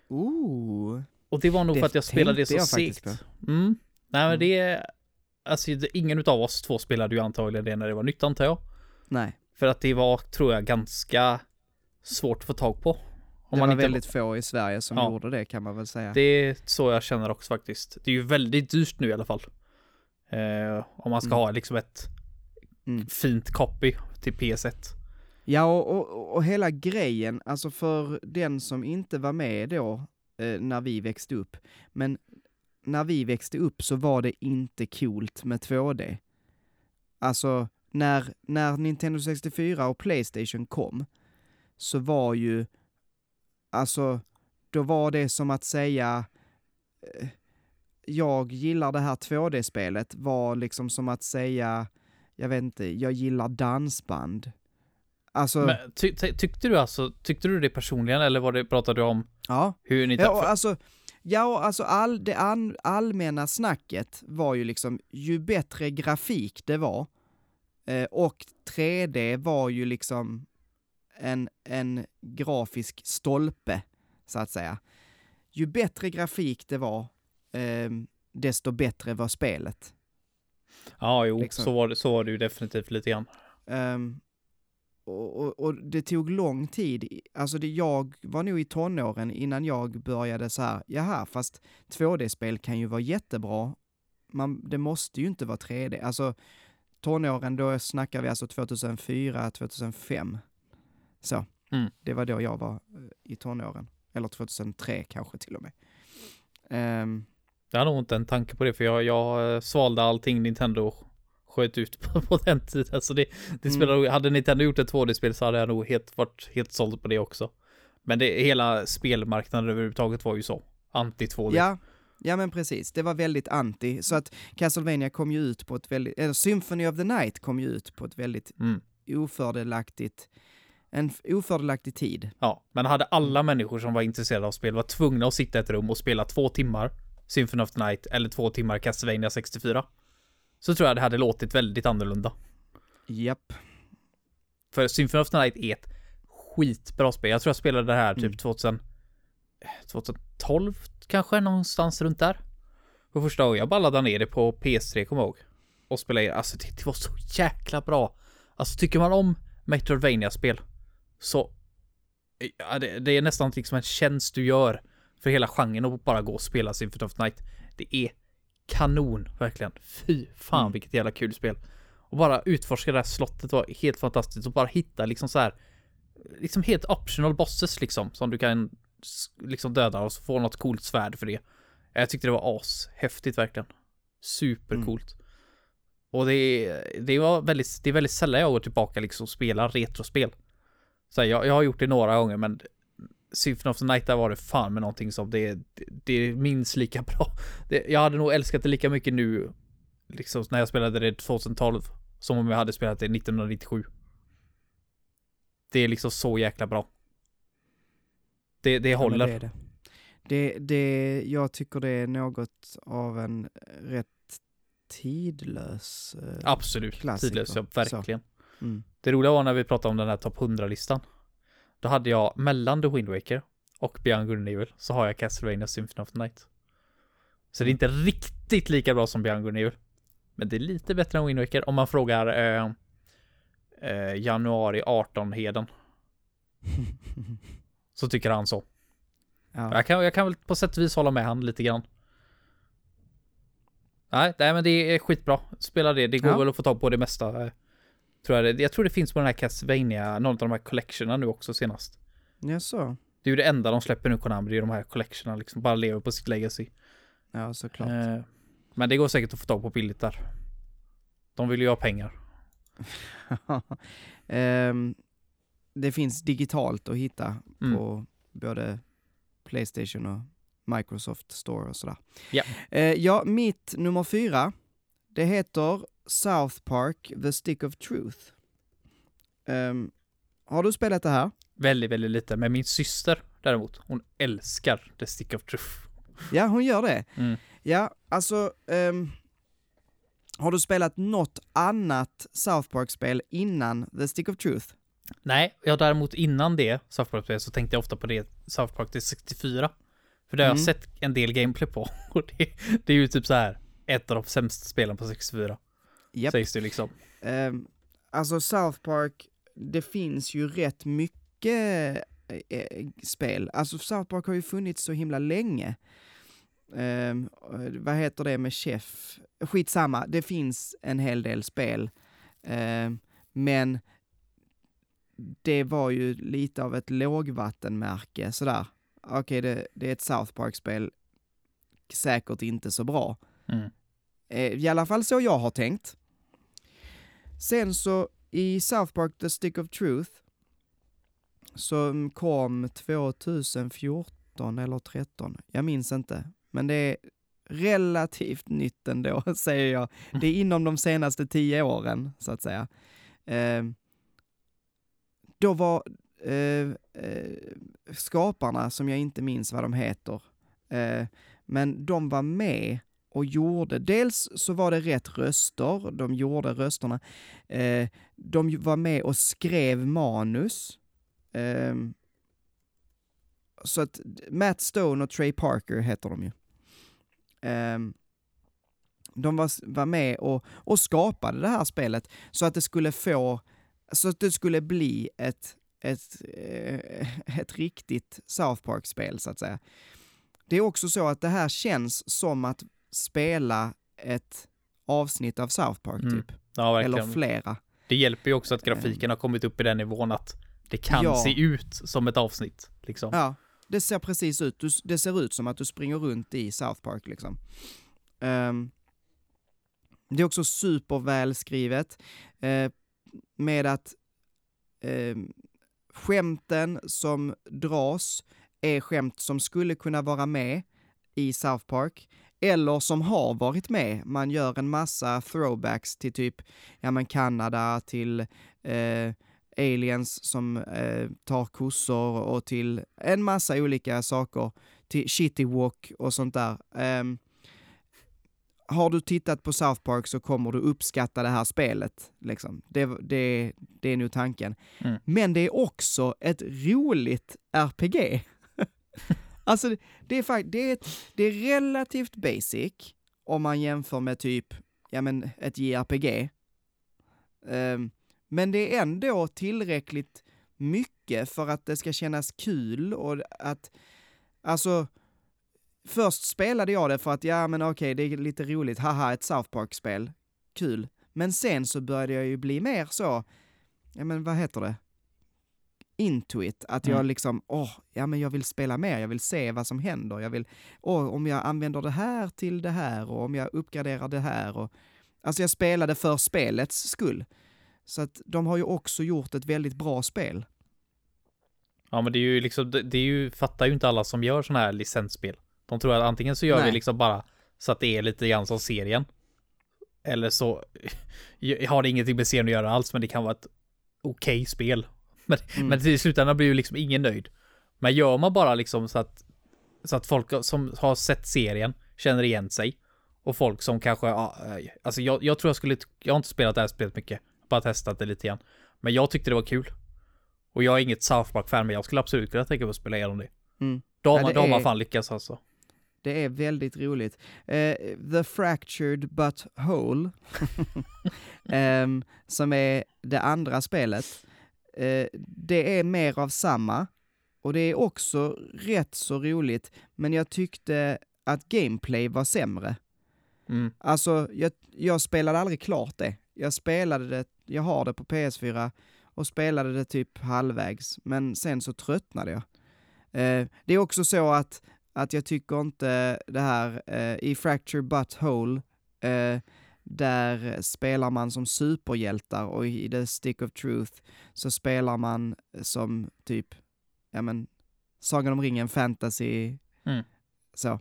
Speaker 1: Ooh.
Speaker 2: Och det var nog det för att jag spelade det så segt. Mm. Nej men mm. det är, alltså ingen utav oss två spelade ju antagligen det när det var nytt antar jag.
Speaker 1: Nej.
Speaker 2: För att det var, tror jag, ganska svårt att få tag på.
Speaker 1: Om det man var inte väldigt få i Sverige som ja. gjorde det kan man väl säga.
Speaker 2: Det är så jag känner också faktiskt. Det är ju väldigt dyrt nu i alla fall. Eh, om man ska mm. ha liksom ett
Speaker 1: Mm.
Speaker 2: fint copy till PS1.
Speaker 1: Ja, och, och, och hela grejen, alltså för den som inte var med då, eh, när vi växte upp, men när vi växte upp så var det inte coolt med 2D. Alltså, när, när Nintendo 64 och Playstation kom, så var ju, alltså, då var det som att säga, eh, jag gillar det här 2D-spelet, var liksom som att säga, jag vet inte, jag gillar dansband. Alltså,
Speaker 2: Men ty, ty, tyckte du alltså, tyckte du det personligen eller var det, pratade du om
Speaker 1: ja.
Speaker 2: hur ni...
Speaker 1: Ja, alltså, ja, alltså all, det an, allmänna snacket var ju liksom, ju bättre grafik det var, eh, och 3D var ju liksom en, en grafisk stolpe, så att säga. Ju bättre grafik det var, eh, desto bättre var spelet.
Speaker 2: Ja, jo,
Speaker 1: liksom.
Speaker 2: så, var det, så var det ju definitivt lite grann.
Speaker 1: Ehm, och, och, och det tog lång tid, alltså det, jag var nog i tonåren innan jag började så här, jaha, fast 2D-spel kan ju vara jättebra, Man, det måste ju inte vara 3D, alltså tonåren, då snackar vi alltså 2004, 2005. Så,
Speaker 2: Mm.
Speaker 1: det var då jag var eh, i tonåren, eller 2003 kanske till och med. Ehm,
Speaker 2: Jag har nog inte en tanke på det för jag, jag eh, svalde allting Nintendo sköt ut på, på den tiden. Så det, det
Speaker 1: Mm.
Speaker 2: spelar, hade Nintendo gjort ett 2D-spel så hade jag nog helt, varit helt såld på det också. Men det, hela spelmarknaden överhuvudtaget var ju så. Anti-2D.
Speaker 1: Ja, ja men precis. Det var väldigt anti. Så att Castlevania kom ju ut på ett väldigt, eller Symphony of the Night kom ju ut på ett väldigt
Speaker 2: Mm.
Speaker 1: ofördelaktigt, en ofördelaktig tid.
Speaker 2: Ja, men hade alla människor som var intresserade av spel var tvungna att sitta i ett rum och spela två timmar Symphony of the Night eller två timmar Castlevania 64 så tror jag det hade låtit väldigt annorlunda.
Speaker 1: Japp.
Speaker 2: För Symphony of the Night är ett skitbra spel. Jag tror jag spelade det här typ
Speaker 1: Mm.
Speaker 2: 2000, 2012 kanske, någonstans runt där. För första gången. Jag bara laddade ner det på PS3, kommer jag ihåg. Och spelade det. Alltså det, det var så jäkla bra. Alltså tycker man om Metroidvania-spel så ja, det, det är nästan liksom en tjänst du gör för hela genren och bara gå och spela Symphony of Night. Det är kanon, verkligen. Fy fan
Speaker 1: Mm.
Speaker 2: vilket jävla kul spel. Och bara utforska det här slottet var helt fantastiskt och bara hitta liksom så här liksom helt optional bosses liksom som du kan liksom döda och få något coolt svärd för det. Jag tyckte det var as häftigt verkligen. Supercoolt. Och det, är- det var väldigt, det är väldigt sällan jag går tillbaka liksom och spelar retrospel. Så här, jag, jag har gjort det några gånger men Symphony of the Night där var det fan med någonting som det, det, det är minst lika bra. Det, jag hade nog älskat det lika mycket nu liksom när jag spelade det 2012 som om jag hade spelat det 1997. Det är liksom så jäkla bra. Det, det
Speaker 1: Ja,
Speaker 2: håller.
Speaker 1: Det, är det. Det, det, jag tycker det är något av en rätt tidlös... eh,
Speaker 2: Absolut.
Speaker 1: Klassiker.
Speaker 2: Tidlös, ja, verkligen.
Speaker 1: Mm.
Speaker 2: Det roliga var när vi pratade om den här topp 100-listan. Då hade jag mellan The Wind Waker och Beyond Good and Evil så har jag Castlevania Symphony of the Night. Så det är inte riktigt lika bra som Beyond Good and Evil. Men det är lite bättre än Wind Waker om man frågar eh, eh, januari 18 Heden. Så tycker han så.
Speaker 1: ja.
Speaker 2: Jag kan, jag kan väl på sätt och vis hålla med han lite grann. Nej, nej men det är skitbra. Spela det. Det går
Speaker 1: Ja.
Speaker 2: väl att få tag på det mesta. Tror jag, det. jag tror det finns på den här Castlevania, någon av de här collectionerna nu också senast.
Speaker 1: ja, så.
Speaker 2: Det är ju det enda de släpper nu Konami, det är de här collectionerna liksom. Bara lever på sitt legacy.
Speaker 1: Ja, såklart.
Speaker 2: Eh, men det går säkert att få tag på billigt där. De vill ju ha pengar.
Speaker 1: Ehm, det finns digitalt att hitta
Speaker 2: Mm.
Speaker 1: på både Playstation och Microsoft Store och sådär.
Speaker 2: Ja.
Speaker 1: Eh, ja, mitt nummer fyra, det heter South Park The Stick of Truth. Ehm, har du spelat det här?
Speaker 2: Väldigt, väldigt lite. Men min syster däremot, hon älskar The Stick of Truth.
Speaker 1: Ja, hon gör det.
Speaker 2: Mm.
Speaker 1: Ja, alltså, ehm, har du spelat något annat South Park-spel innan The Stick of Truth?
Speaker 2: Nej, jag däremot innan det, South Park så tänkte jag ofta på det South Park till 64. För det har
Speaker 1: Mm.
Speaker 2: jag sett en del gameplay på. Och det, det är ju typ så här ett av de sämsta spelen på 64.
Speaker 1: Japp.
Speaker 2: Sägs det liksom.
Speaker 1: Ehm, alltså South Park, det finns ju rätt mycket eh, spel. Alltså South Park har ju funnits så himla länge. Ehm, eh, vad heter det med chef? Skitsamma, det finns en hel del spel. Eh, men det var ju lite av ett lågvattenmärke sådär. Okej, det, det är ett South Park-spel, säkert inte så bra.
Speaker 2: Mm.
Speaker 1: Eh, I alla fall så jag har tänkt. Sen så i South Park The Stick of Truth som kom 2014 eller 13, jag minns inte. Men det är relativt nytt ändå, säger jag. Det är inom de senaste tio åren, så att säga. Eh, då var eh, eh, skaparna, som jag inte minns vad de heter, eh, men de var med och gjorde, dels så var det rätt röster, de gjorde rösterna, eh, de var med och skrev manus. Eh, så att Matt Stone och Trey Parker heter de ju. Eh, de var, var med och, och skapade det här spelet så att det skulle få, så att det skulle bli ett, ett, eh, ett riktigt South Park-spel så att säga. Det är också så att det här känns som att spela ett avsnitt av South Park
Speaker 2: Mm.
Speaker 1: typ.
Speaker 2: Ja.
Speaker 1: Eller flera.
Speaker 2: Det hjälper ju också att grafiken har kommit upp i den nivån att det kan
Speaker 1: Ja.
Speaker 2: se ut som ett avsnitt. Liksom.
Speaker 1: Ja, det ser precis ut. Du, det ser ut som att du springer runt i South Park liksom. Ehm, det är också supervälskrivet eh, med att ehm, skämten som dras är skämt som skulle kunna vara med i South Park eller som har varit med. Man gör en massa throwbacks till typ, ja men Kanada, till eh, aliens som eh, tar kossor och till en massa olika saker, till Shitty Walk och sånt där. Ehm, har du tittat på South Park så kommer du uppskatta det här spelet. Liksom. Det, det, det är nog tanken.
Speaker 2: Mm.
Speaker 1: Men det är också ett roligt RPG. alltså, det- det är, fakt- det, är ett, det är relativt basic om man jämför med typ, ja men ett JRPG. Um, ehm, men det är ändå tillräckligt mycket för att det ska kännas kul och att, alltså, först spelade jag det för att, ja men okej, det är lite roligt, haha, ett South Park-spel, kul. Men sen så började jag ju bli mer så, ja men vad heter det? Into it, att jag
Speaker 2: Mm.
Speaker 1: liksom, åh, ja men jag vill spela mer, jag vill se vad som händer, jag vill, åh, om jag använder det här till det här och om jag uppgraderar det här och, alltså jag spelade för spelets skull. Så att de har ju också gjort ett väldigt bra spel.
Speaker 2: Ja, men det är ju liksom, det, är ju, fattar ju inte alla som gör sådana här licensspel. De tror att antingen så gör vi
Speaker 1: Nej.
Speaker 2: liksom bara så att det är lite grann som serien. Eller så har det ingenting med serien att göra alls, men det kan vara ett okej spel. Men,
Speaker 1: Mm.
Speaker 2: men till slutändan blir ju liksom ingen nöjd. Men gör man bara liksom så att, så att folk som har sett serien känner igen sig. Och folk som kanske, eh, alltså jag, jag tror jag skulle, jag har inte spelat det här spelet mycket, bara testat det lite grann. Men jag tyckte det var kul. Och jag är inget South Park-fan, men jag skulle absolut kunna tänka mig att spela igenom det.
Speaker 1: Mm.
Speaker 2: Har
Speaker 1: Ja, det
Speaker 2: har man
Speaker 1: är-
Speaker 2: fan lyckats alltså.
Speaker 1: Det är väldigt roligt. Eh, The Fractured But Whole, ehm, som är det andra spelet, eh, det är mer av samma. Och det är också rätt så roligt, men jag tyckte att gameplay var sämre.
Speaker 2: Mm.
Speaker 1: Alltså, jag, jag spelade aldrig klart det. Jag spelade det, jag har det på PS4 och spelade det typ halvvägs, men sen så tröttnade jag. Eh, det är också så att, att jag tycker inte det här, eh, i Fracture But Whole, eh, där spelar man som superhjältar och i The Stick of Truth så spelar man som typ, ja men, Sagan om ringen fantasy,
Speaker 2: Mm.
Speaker 1: så.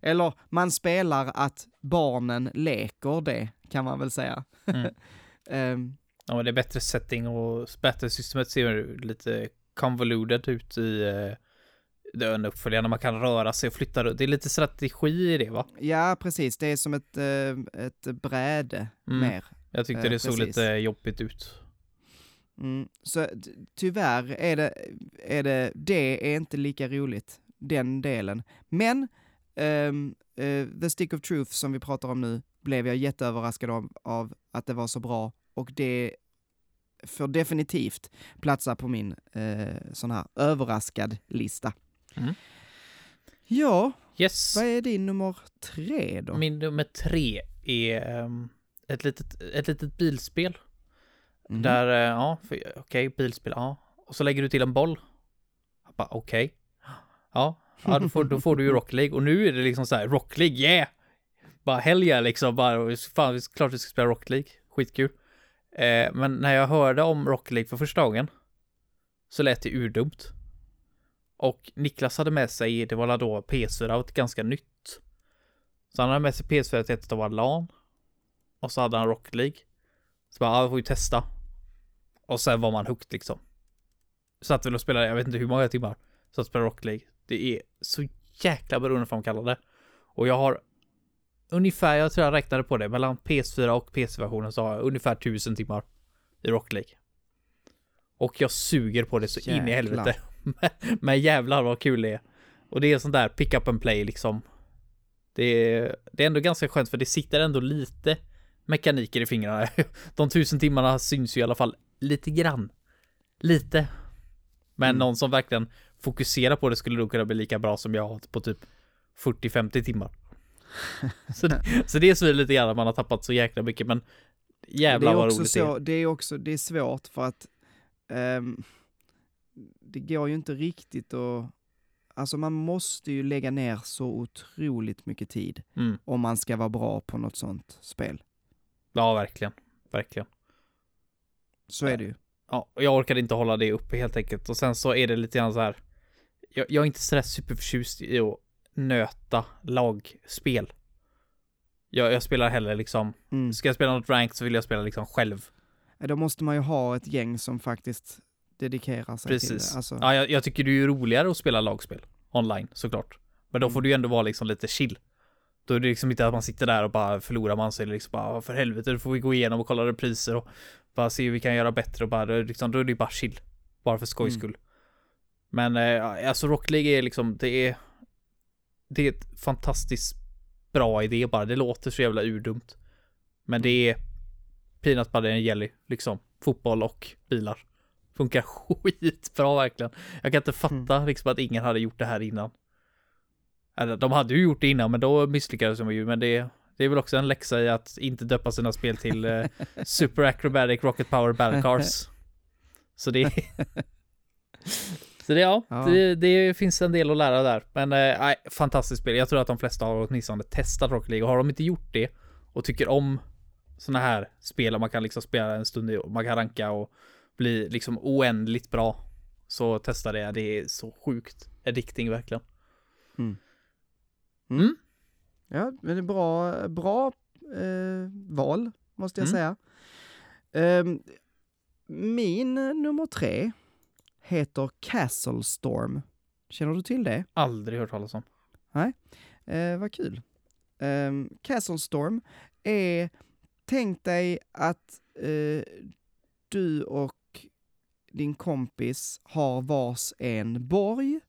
Speaker 1: Eller man spelar att barnen leker det, kan man väl säga.
Speaker 2: Mm.
Speaker 1: Ehm,
Speaker 2: Ja, det är bättre setting och bättre systemet ser lite convoluted ut i eh, den uppföljaren. Man kan röra sig och flytta runt. Det är lite strategi i det va?
Speaker 1: ja, precis. Det är som ett, eh, ett bräde
Speaker 2: Mm.
Speaker 1: mer.
Speaker 2: Jag tyckte
Speaker 1: Eh,
Speaker 2: det såg
Speaker 1: precis.
Speaker 2: lite jobbigt ut.
Speaker 1: Mm. Så tyvärr är det, är det, det är inte lika roligt, den delen. Men ehm, eh, The Stick of Truth som vi pratar om nu blev jag jätteöverraskad av, av att det var så bra och det får definitivt platsa på min eh, sån här överraskad lista.
Speaker 2: Mm.
Speaker 1: Ja,
Speaker 2: Yes.
Speaker 1: vad är din nummer tre då?
Speaker 2: Min nummer tre är ehm, ett, litet, ett litet bilspel
Speaker 1: Mhm.
Speaker 2: Där, eh, ja, okej, bilspel, ja. Och så lägger du till en boll. Okej. Ja, ja då, får, då får du ju Rock League. Och nu är det liksom så här, Rock League, yeah! Bara hell yeah, liksom, bara, fan, klart vi ska spela Rock League. Skitkul. Eh, men när jag hörde om Rock League för första gången så lät det urdumt. Och Niklas hade med sig, det var då PS4 och ett ganska nytt. Så han hade med sig PS4 till ett av LAN. Och så hade han Rock League. Så bara, ja, vi får ju testa. Och sen var man hooked liksom. Satt väl och spelade, jag vet inte hur många timmar. Satt och spelade Rock League. Det är så jäkla beroendeframkallande. Och jag har ungefär, jag tror jag räknade på det, mellan PS4 och PC-versionen så har jag ungefär 1000 timmar i Rock League. Och jag suger på det så in i
Speaker 1: Jäklar.
Speaker 2: helvete. Men, jävlar vad kul det är. Och det är sånt där pick up and play liksom. Det är, det är ändå ganska skönt för det sitter ändå lite mekaniker i fingrarna. De tusen timmarna syns ju i alla fall lite grann. Lite. Men
Speaker 1: Mm.
Speaker 2: någon som verkligen fokuserar på det skulle nog kunna bli lika bra som jag på typ 40-50 timmar. så, det, så det svider lite grann att man har tappat så jäkla mycket men jävlar vad roligt
Speaker 1: så,
Speaker 2: det är.
Speaker 1: det är också, det är svårt för att ehm, det går ju inte riktigt att, alltså man måste ju lägga ner så otroligt mycket tid
Speaker 2: Mm.
Speaker 1: om man ska vara bra på något sånt spel.
Speaker 2: Ja, verkligen. Verkligen.
Speaker 1: Så är det ju.
Speaker 2: Ja, och jag orkade inte hålla det uppe helt enkelt. Och sen så är det lite grann så här. Jag, jag är inte sådär superförtjust i att nöta lagspel. Jag, jag spelar hellre liksom,
Speaker 1: Mm.
Speaker 2: ska jag spela något rank så vill jag spela liksom själv.
Speaker 1: Då måste man ju ha ett gäng som faktiskt dedikerar sig till
Speaker 2: Precis.
Speaker 1: det. Alltså,
Speaker 2: Ja, jag, jag tycker det är roligare att spela lagspel online såklart. Men då
Speaker 1: Mm.
Speaker 2: får det ju ändå vara liksom lite chill. Då är det liksom inte att man sitter där och bara förlorar man sig liksom bara "Ah, för helvete, då får vi gå igenom och kolla repriser och bara se hur vi kan göra bättre och bara då är det liksom, då är det ju bara chill. Bara för skojs
Speaker 1: Mm.
Speaker 2: skull. Men eh, alltså Rock League är liksom, det är det är ett fantastiskt bra idé bara. Det låter så jävla urdumt. Men det är peanut butter and jelly, liksom. Fotboll och bilar. Funkar skitbra verkligen. Jag kan inte fatta liksom att ingen hade gjort det här innan. Eller de hade ju gjort det innan men då misslyckades de ju. Men det, det är väl också en läxa i att inte döpa sina spel till eh, Super Acrobatic Rocket Power Battle Cars. Så det Så det, ja,
Speaker 1: Ja.
Speaker 2: Det, det finns en del att lära där. Men eh, fantastiskt spel. Jag tror att de flesta har åtminstone testat Rocket League. Och har de inte gjort det och tycker om såna här spel man kan liksom spela en stund och man kan ranka och bli liksom oändligt bra. Så testa det. Det är så sjukt addicting verkligen.
Speaker 1: Mm.
Speaker 2: Mm.
Speaker 1: Ja, men det är bra, bra eh, val, måste jag
Speaker 2: Mm.
Speaker 1: säga. Ehm, min nummer tre heter Castle Storm. Känner du till det?
Speaker 2: Aldrig hört talas om.
Speaker 1: Eh, vad kul. Um, Castle Storm är, tänk dig att eh, du och din kompis har vars en borg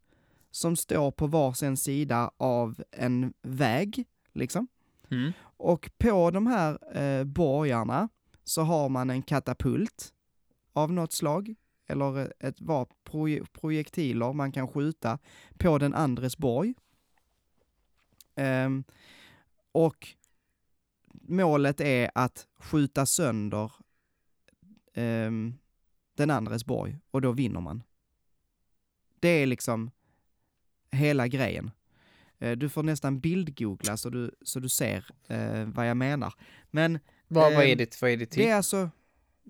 Speaker 1: som står på vars en sida av en väg, liksom.
Speaker 2: Mm.
Speaker 1: Och på de här eh, borgarna så har man en katapult av något slag, eller ett var proje- projektiler man kan skjuta på den andres borg. Ehm, och målet är att skjuta sönder ehm, den andres borg och då vinner man. Det är liksom hela grejen. Eh, du får nästan bildgoogla så du, så du ser eh, vad jag menar. Men
Speaker 2: Vad, vad är
Speaker 1: Ehm,
Speaker 2: det, vad är det till?
Speaker 1: det är alltså,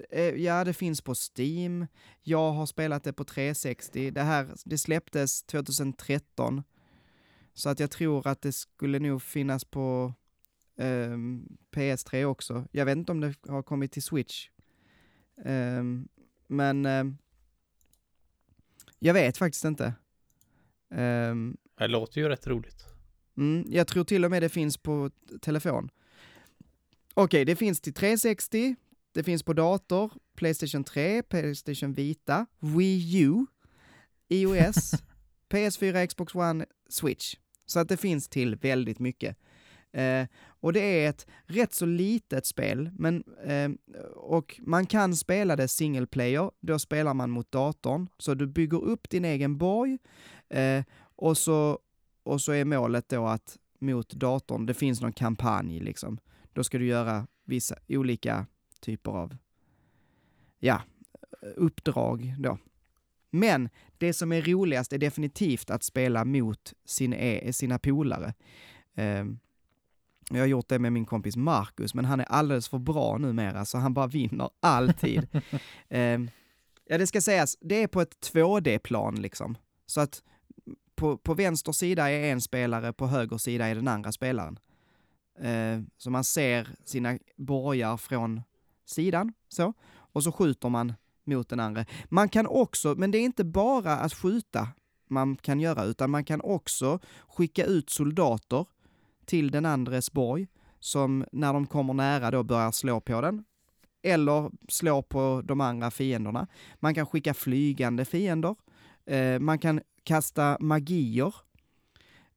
Speaker 1: eh, ja det finns på Steam, jag har spelat det på 360, det här, det släpptes 2013. Så att jag tror att det skulle nog finnas på ehm, PS3 också. Jag vet inte om det har kommit till Switch. Men ehm, jag vet faktiskt inte. Ehm,
Speaker 2: Det låter ju rätt roligt.
Speaker 1: Mm, jag tror till och med det finns på telefon. Okej, det finns till 360, det finns på dator, Playstation 3, Playstation Vita, Wii U, iOS, PS4, Xbox One, Switch. Så att det finns till väldigt mycket. Eh, och det är ett rätt så litet spel, men, eh, och man kan spela det single player, då spelar man mot datorn, så du bygger upp din egen borg, eh, och så och så är målet då att mot datorn, det finns någon kampanj liksom. Då ska du göra vissa olika typer av ja, uppdrag då. Men det som är roligast är definitivt att spela mot sin, e- sina polare. Eh, jag har gjort det med min kompis Marcus, men han är alldeles för bra numera, så han bara vinner alltid. eh, ja, det ska sägas, det är på ett 2D-plan liksom. Så att på, på vänster sida är en spelare, på höger sida är den andra spelaren. Eh, så man ser sina borgar från sidan, så. Och så skjuter man mot den andra. Man kan också, men det är inte bara att skjuta man kan göra, utan man kan också skicka ut soldater till den andres borg, som när de kommer nära då börjar slå på den, eller slå på de andra fienderna. Man kan skicka flygande fiender, eh, man kan kasta magier,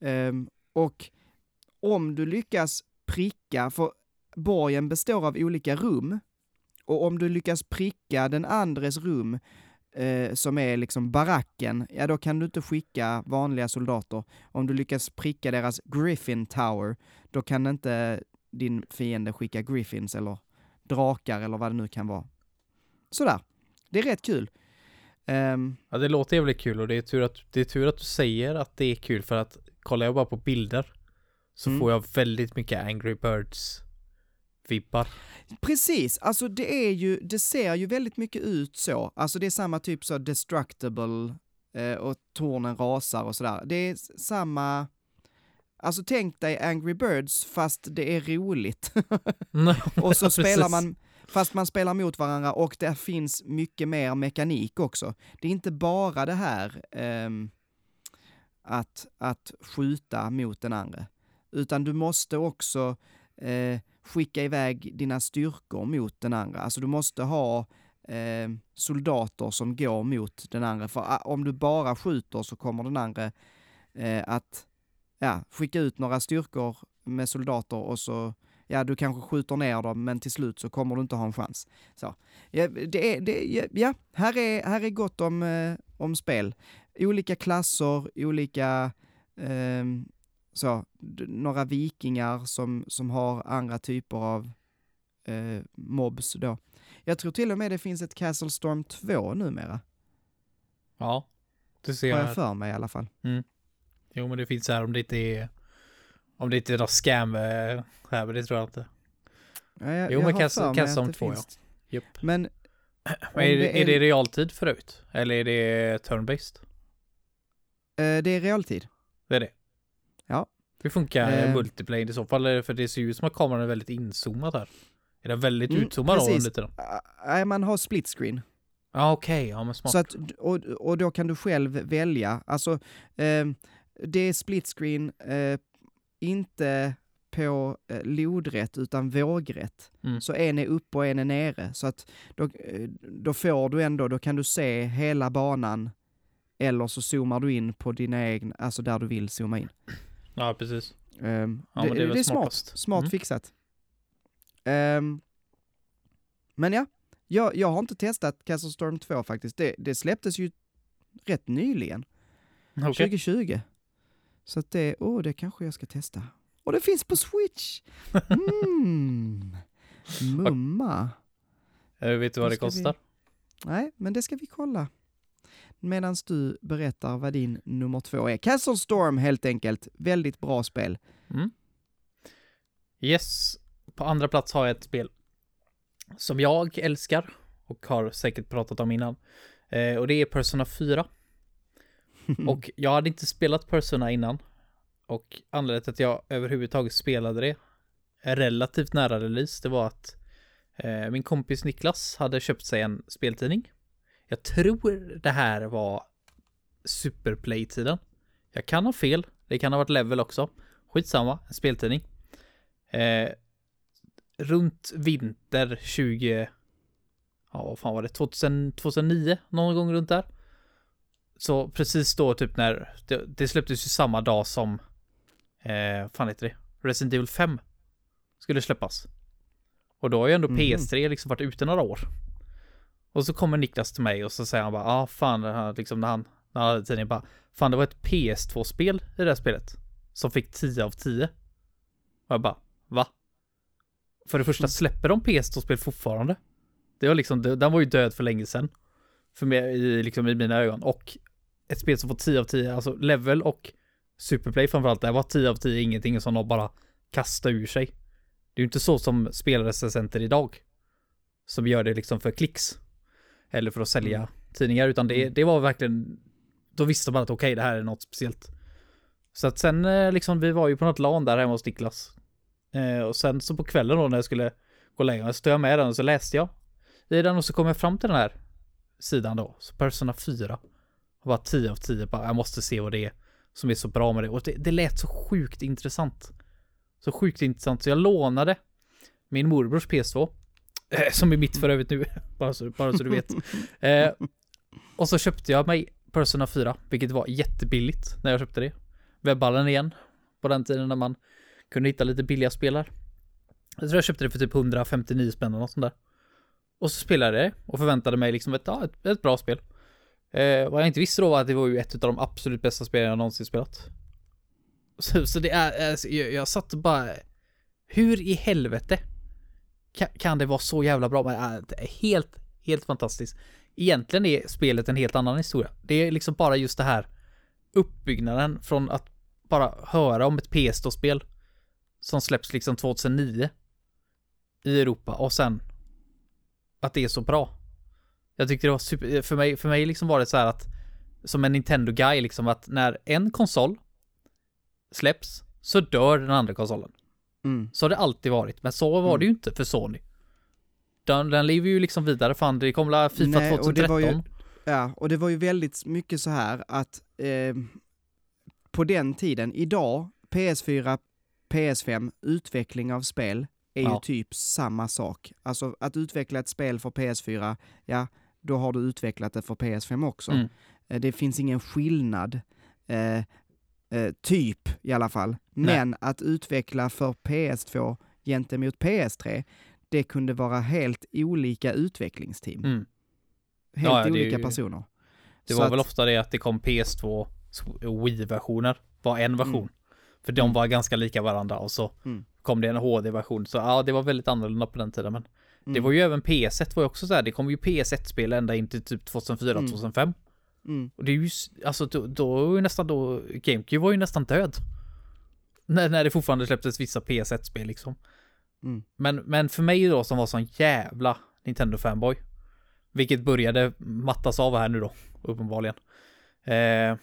Speaker 1: eh, och om du lyckas pricka, för borgen består av olika rum, och om du lyckas pricka den andres rum, eh, som är liksom baracken, ja då kan du inte skicka vanliga soldater. Om du lyckas pricka deras Griffin Tower, då kan inte din fiende skicka Griffins eller drakar eller vad det nu kan vara. Sådär. Det är rätt kul. Um,
Speaker 2: ja, det låter jävligt kul och det är, tur att, det är tur att du säger att det är kul för att kollar jag bara på bilder så mm. får jag väldigt mycket Angry Birds vibbar.
Speaker 1: Precis, alltså det är ju, det ser ju väldigt mycket ut så. Alltså det är samma typ så destructible eh, och tornen rasar och sådär. Det är samma, alltså tänk dig Angry Birds fast det är roligt. och så spelar man, fast man spelar mot varandra och det finns mycket mer mekanik också. Det är inte bara det här eh, att, att skjuta mot den andra, utan du måste också eh, skicka iväg dina styrkor mot den andra. Alltså du måste ha eh, soldater som går mot den andra, för ah, om du bara skjuter så kommer den andra eh, att ja, skicka ut några styrkor med soldater och så ja, du kanske skjuter ner dem, men till slut så kommer du inte ha en chans. Så, ja, det är, det, ja, här är, här är gott om, eh, om spel. Olika klasser, olika eh, så, några vikingar som, som har andra typer av eh, mobs då. Jag tror till och med det finns ett Castle Storm 2 numera.
Speaker 2: Ja, det ser jag.
Speaker 1: Har jag för mig i alla fall.
Speaker 2: Mm. Jo, men det finns här om det inte är om det inte är något scam eh, här, men det tror jag inte.
Speaker 1: Ja, jag, jo, jag men Castle,
Speaker 2: Castle Storm 2 finns... ja. Yep.
Speaker 1: Men...
Speaker 2: men är, det, är det realtid förut? Eller är det turn-based?
Speaker 1: Eh, det är realtid.
Speaker 2: Det är det? Hur funkar eh, multiplayer i så fall? För det ser ju ut som att kameran är väldigt inzoomad här. Är den väldigt mm, utzoomad då under tiden?
Speaker 1: Nej, man har split screen.
Speaker 2: Ja, ah, okej. Okay. Ja, men smart.
Speaker 1: Så att, och, och då kan du själv välja. Alltså, eh, det är split screen, eh, inte på eh, lodrätt utan vågrätt. Mm. Så en är uppe och en är nere. Så att då, eh, då får du ändå, då kan du se hela banan eller så zoomar du in på dina egna, alltså där du vill zooma in.
Speaker 2: Ja, precis.
Speaker 1: Um, ja, det, det, är, det är smart, smart mm. fixat. Um, men ja, jag, jag har inte testat Castle Storm 2 faktiskt. Det, det släpptes ju rätt nyligen. Okay. 2020. Så att det, åh, oh, det kanske jag ska testa. Och det finns på Switch! Mm. Mumma.
Speaker 2: Vet du vad det kostar?
Speaker 1: Vi... Nej, men det ska vi kolla medan du berättar vad din nummer två är. Castle Storm helt enkelt, väldigt bra spel.
Speaker 2: Mm. Yes, på andra plats har jag ett spel som jag älskar och har säkert pratat om innan. Eh, och det är Persona 4. och jag hade inte spelat Persona innan. Och anledningen till att jag överhuvudtaget spelade det relativt nära release, det var att eh, min kompis Niklas hade köpt sig en speltidning jag tror det här var Superplay-tiden. Jag kan ha fel. Det kan ha varit level också. Skitsamma, en speltidning. Eh, runt vinter 20... Ja, vad fan var det? 2000, 2009? Någon gång runt där. Så precis då typ när... Det, det släpptes ju samma dag som... Eh, fan heter det? Resident Evil 5 skulle släppas. Och då har ju ändå mm. PS3 liksom varit ute några år. Och så kommer Niklas till mig och så säger han bara, ah, fan, här, liksom när han, när han hade tidningen bara, fan det var ett PS2-spel i det här spelet. Som fick 10 av 10. Och jag bara, va? För det första, mm. släpper de PS2-spel fortfarande? Det var liksom, den var ju död för länge sedan. För mig, i, liksom i mina ögon. Och ett spel som får 10 av 10, alltså level och Superplay framförallt, det var 10 av 10 ingenting som de bara kastar ur sig. Det är ju inte så som spelrecensenter idag. Som gör det liksom för klicks. Eller för att sälja
Speaker 1: Mm.
Speaker 2: tidningar, utan det, det var verkligen, då visste man att okej, det här är något speciellt. Så att sen eh, liksom, vi var ju på något LAN där hemma hos Niklas. Eh, och sen så på kvällen då när jag skulle gå och lägga mig så tog jag med den och så läste jag i den och så kom jag fram till den här sidan då. Så Persona 4. Och bara 10 av 10, bara jag måste se vad det är som är så bra med det. Och det, det lät så sjukt intressant. Så sjukt intressant, så jag lånade min morbrors PS2. Eh, som är mitt för övrigt nu, bara så, bara så du vet. Eh, och så köpte jag mig Persona 4, vilket var jättebilligt när jag köpte det. Webballen igen, på den tiden när man kunde hitta lite billiga spelare. Jag tror jag köpte det för typ 159 spänn eller något sånt där. Och så spelade jag det och förväntade mig liksom ett, ja, ett, ett bra spel. Eh, vad jag inte visste då var att det var ju ett av de absolut bästa spelen jag någonsin spelat. Så, så det är, alltså, jag, jag satt och bara, hur i helvete kan, kan det vara så jävla bra? Men, äh, det är helt, helt fantastiskt. Egentligen är spelet en helt annan historia. Det är liksom bara just det här uppbyggnaden från att bara höra om ett PS2-spel som släpps liksom 2009 i Europa och sen att det är så bra. Jag tyckte det var super, för mig, för mig liksom var det så här att som en Nintendo-guy liksom att när en konsol släpps så dör den andra konsolen.
Speaker 1: Mm.
Speaker 2: Så har det alltid varit, men så var det ju inte för Sony. Den, den lever ju liksom vidare, fan det kommer la Fifa
Speaker 1: Nej, och det
Speaker 2: 2013.
Speaker 1: var ju- Ja, och det var ju väldigt mycket så här att eh, på den tiden, idag, PS4, PS5, utveckling av spel är ju
Speaker 2: Ja.
Speaker 1: typ samma sak. Alltså att utveckla ett spel för PS4, ja, då har du utvecklat det för PS5 också.
Speaker 2: Mm.
Speaker 1: Eh, Det finns ingen skillnad, eh, eh, typ i alla fall. Men att utveckla för PS2 gentemot PS3, det kunde vara helt olika utvecklingsteam.
Speaker 2: Mm.
Speaker 1: Helt
Speaker 2: Ja,
Speaker 1: olika
Speaker 2: ju-
Speaker 1: personer.
Speaker 2: Det
Speaker 1: Så
Speaker 2: var väl
Speaker 1: att-
Speaker 2: ofta det att det kom PS2 och Wii-versioner var en version.
Speaker 1: Mm.
Speaker 2: För de
Speaker 1: Mm.
Speaker 2: var ganska lika varandra och så
Speaker 1: Mm.
Speaker 2: kom det en HD-version. Så ja, det var väldigt annorlunda på den tiden. Men det
Speaker 1: Mm.
Speaker 2: var ju även PS1 var ju också så här. Det kom ju PS1-spel ända in till typ 2004,
Speaker 1: Mm.
Speaker 2: 2005. Och det är ju, alltså då, då var ju nästan då, GameCube var ju nästan död. När, när det fortfarande släpptes vissa PS1-spel liksom.
Speaker 1: Mm.
Speaker 2: Men, men för mig då som var sån jävla Nintendo-fanboy. Vilket började mattas av här nu då, uppenbarligen. Eh,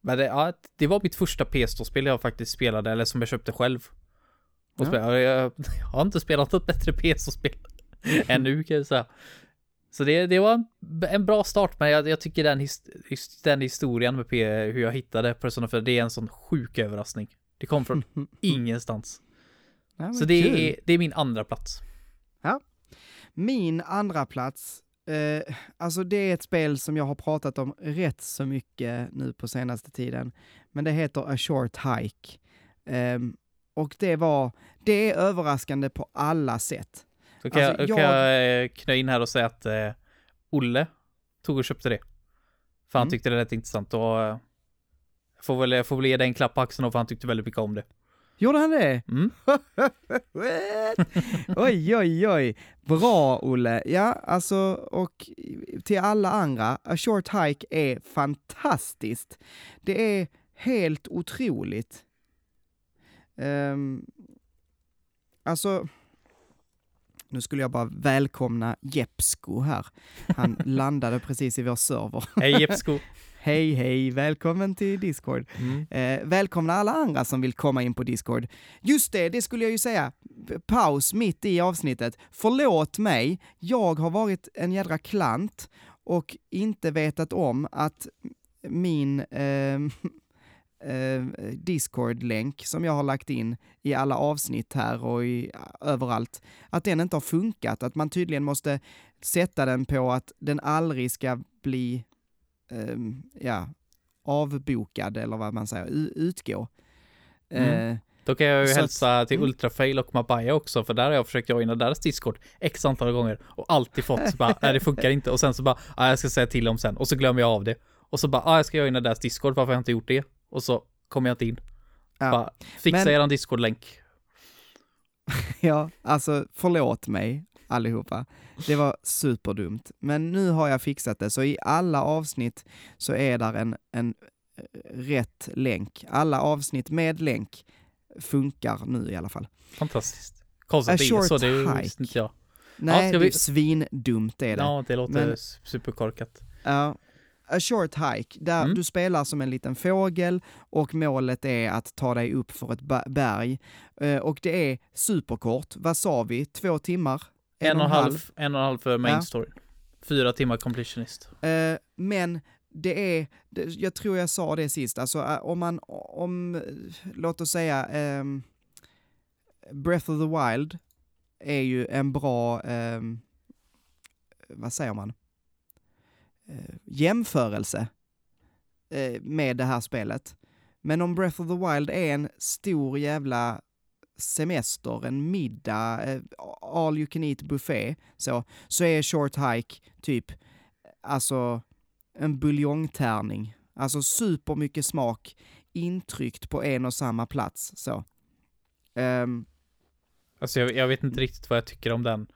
Speaker 2: men det, ja, det var mitt första PS2-spel jag faktiskt spelade, eller som jag köpte själv. Och
Speaker 1: Ja.
Speaker 2: spelade. Jag, jag har inte spelat något bättre PS2-spel ännu kan jag säga. Så det, det var en, en bra start, men jag, jag tycker den, his, den historien med P, hur jag hittade Persona 4, det är en sån sjuk överraskning. Det kom från ingenstans.
Speaker 1: Ja,
Speaker 2: Så det
Speaker 1: kul.
Speaker 2: är, det är min andra plats.
Speaker 1: Min andra plats, eh, alltså det är ett spel som jag har pratat om rätt så mycket nu på senaste tiden, men det heter A Short Hike. Ehm, och det var, det är överraskande på alla sätt.
Speaker 2: Så kan,
Speaker 1: Alltså,
Speaker 2: jag, kan jag eh, knö in här och säga att eh, Olle tog och köpte det. För han
Speaker 1: Mm.
Speaker 2: tyckte det lät intressant och eh, jag får väl, jag får väl ge dig en klapp på axeln då, för han tyckte väldigt mycket om det.
Speaker 1: Gjorde han det?
Speaker 2: Mm.
Speaker 1: Oj, oj, oj. Bra, Olle. Ja, alltså, och till alla andra, A Short Hike är fantastiskt. Det är helt otroligt. Um, alltså, nu skulle jag bara välkomna Jepsko här. Han landade precis i vår server.
Speaker 2: Hej Jepsko.
Speaker 1: Hej, hej, välkommen till Discord.
Speaker 2: Mm.
Speaker 1: Eh, välkomna alla andra som vill komma in på Discord. Just det, det skulle jag ju säga. Paus mitt i avsnittet. Förlåt mig, jag har varit en jädra klant och inte vetat om att min eh, eh, Discord-länk som jag har lagt in i alla avsnitt här och i, överallt, att den inte har funkat. Att man tydligen måste sätta den på att den aldrig ska bli ehm, ja, avbokad eller vad man säger, utgå.
Speaker 2: Mm.
Speaker 1: Eh,
Speaker 2: Då kan jag ju
Speaker 1: Så att-
Speaker 2: hälsa till
Speaker 1: mm.
Speaker 2: Ultrafail och Mabaya också, för där har jag försökt joina deras Discord x antal gånger och alltid fått så bara, nej det funkar inte och sen så bara, ah, jag ska säga till dem sen och så glömmer jag av det. Och så bara, ah, jag ska joina deras Discord, varför har jag inte gjort det? Och så kommer jag inte in.
Speaker 1: ja.
Speaker 2: Bara, fixa
Speaker 1: Men-
Speaker 2: eran Discord-länk.
Speaker 1: ja, alltså förlåt mig allihopa. Det var superdumt. Men nu har jag fixat det, så i alla avsnitt så är där en, en eh, rätt länk. Alla avsnitt med länk funkar nu i alla fall.
Speaker 2: Fantastiskt. Konstigt
Speaker 1: A
Speaker 2: det är så, det
Speaker 1: hike.
Speaker 2: visste inte jag.
Speaker 1: Nej, är
Speaker 2: vi-
Speaker 1: svindumt är det.
Speaker 2: Ja, det låter
Speaker 1: Men-
Speaker 2: superkorkat.
Speaker 1: Ja. A short hike, där
Speaker 2: Mm.
Speaker 1: du spelar som en liten fågel och målet är att ta dig upp för ett berg. Eh, och det är superkort, vad sa vi? Två timmar?
Speaker 2: En och en halv, en och en halv för main
Speaker 1: Ja.
Speaker 2: story. Fyra timmar completionist.
Speaker 1: Eh, men det är, jag tror jag sa det sist, alltså eh, om man, om, låt oss säga, ehm, Breath of the Wild är ju en bra, ehm, vad säger man, Eh, jämförelse eh, med det här spelet. Men om Breath of the Wild är en stor jävla semester, en middag, eh, all you can eat buffé, så, så är Short Hike typ, alltså en buljongtärning. Alltså supermycket smak intryckt på en och samma plats. Så. Um,
Speaker 2: Alltså jag, jag vet inte riktigt vad jag tycker om den.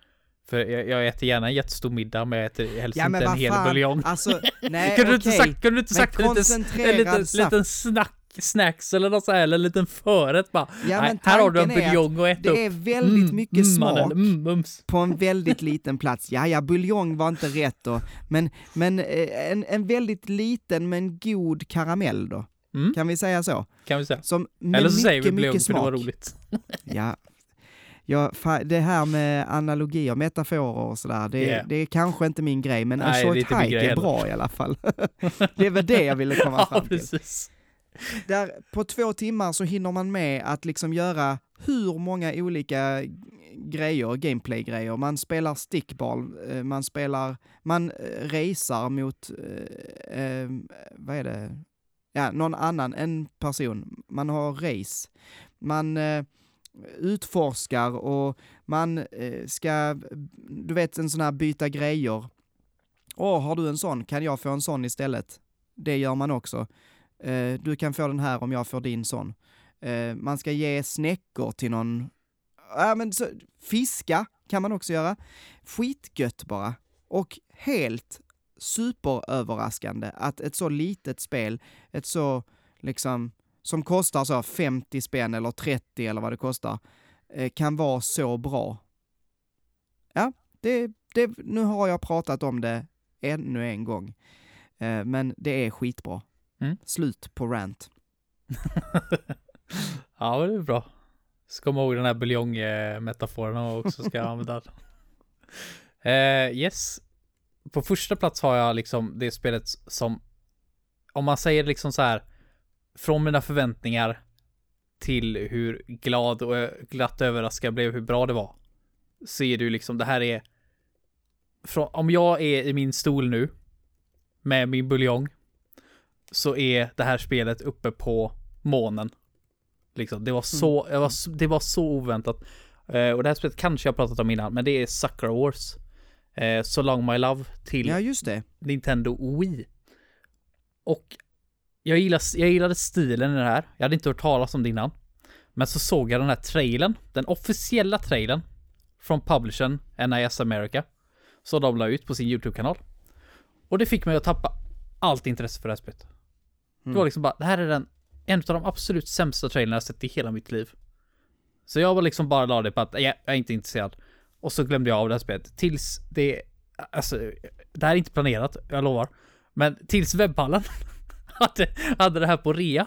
Speaker 2: För jag, jag äter gärna en jättestor middag, men jag äter helst
Speaker 1: ja men
Speaker 2: inte en hel
Speaker 1: fan,
Speaker 2: buljong.
Speaker 1: alltså, nej
Speaker 2: kunde, du inte sagt, kunde du inte
Speaker 1: Men
Speaker 2: sagt en liten, en liten, liten snack, snacks eller något så här, eller en liten förrätt bara.
Speaker 1: Ja,
Speaker 2: Nej,
Speaker 1: men
Speaker 2: här har du en buljong att äta upp.
Speaker 1: Det är väldigt
Speaker 2: Mm,
Speaker 1: mycket
Speaker 2: mm,
Speaker 1: smak
Speaker 2: mm,
Speaker 1: på en väldigt liten plats. Ja, ja, buljong var inte rätt då, men, men eh, en, en väldigt liten men god karamell då.
Speaker 2: Mm,
Speaker 1: Kan vi säga så?
Speaker 2: kan vi säga.
Speaker 1: Som
Speaker 2: Eller så säger vi
Speaker 1: mycket,
Speaker 2: buljong
Speaker 1: mycket
Speaker 2: för det var roligt.
Speaker 1: Ja, ja fa- det här med analogier, metaforer och sådär, det,
Speaker 2: Yeah.
Speaker 1: det är kanske inte min grej, men
Speaker 2: Nej, är
Speaker 1: short hike är bra i alla fall. det är väl det jag ville komma
Speaker 2: Ja,
Speaker 1: fram till.
Speaker 2: precis.
Speaker 1: Där, på två timmar så hinner man med att liksom göra hur många olika grejer, gameplay-grejer. Man spelar stickball, eh, man spelar, man eh, racear mot, eh, eh, vad är det, ja, någon annan, en person. Man har race. Man eh, utforskar och man eh, ska, du vet en sån här byta grejer. Åh, har du en sån? Kan jag få en sån istället? Det gör man också. Eh, du kan få den här om jag får din sån. Eh, man ska ge snäckor till någon. Ja, men så, fiska kan man också göra. Skitgött bara. Och helt superöverraskande att ett så litet spel, ett så liksom, som kostar så 50 spänn eller 30 eller vad det kostar, eh, kan vara så bra. Ja, det, det, nu har jag pratat om det ännu en gång. Eh, men det är skitbra.
Speaker 2: Mm.
Speaker 1: Slut på rant.
Speaker 2: Ja, det är bra. Ska komma ihåg den här buljong-metaforen och också ska jag använda. Eh, yes. På första plats har jag liksom det spelet som, om man säger liksom så här, från mina förväntningar till hur glad och glatt överraskad jag blev hur bra det var. Så är ju liksom, det här är, från, om jag är i min stol nu, med min buljong, så är det här spelet uppe på månen. Liksom, det var så, jag var, det var så oväntat. Eh, och det här spelet kanske jag har pratat om innan, men det är Sucker Wars. Eh, so long my love till
Speaker 1: Ja.
Speaker 2: Nintendo Wii. Och jag, gillar, jag gillade stilen i det här. Jag hade inte hört talas om det innan. Men så såg jag den här trailern, den officiella trailern från publishern NIS America. Så de la ut på sin YouTube-kanal. Och det fick mig att tappa allt intresse för det här spelet. Det var liksom bara, det här är den, en av de absolut sämsta trailerna jag sett i hela mitt liv. Så jag var liksom bara la det på att, ja, jag är inte intresserad. Och så glömde jag av det här spelet. Tills det, alltså, det här är inte planerat, jag lovar. Men tills webbhallen hade, hade det här på rea.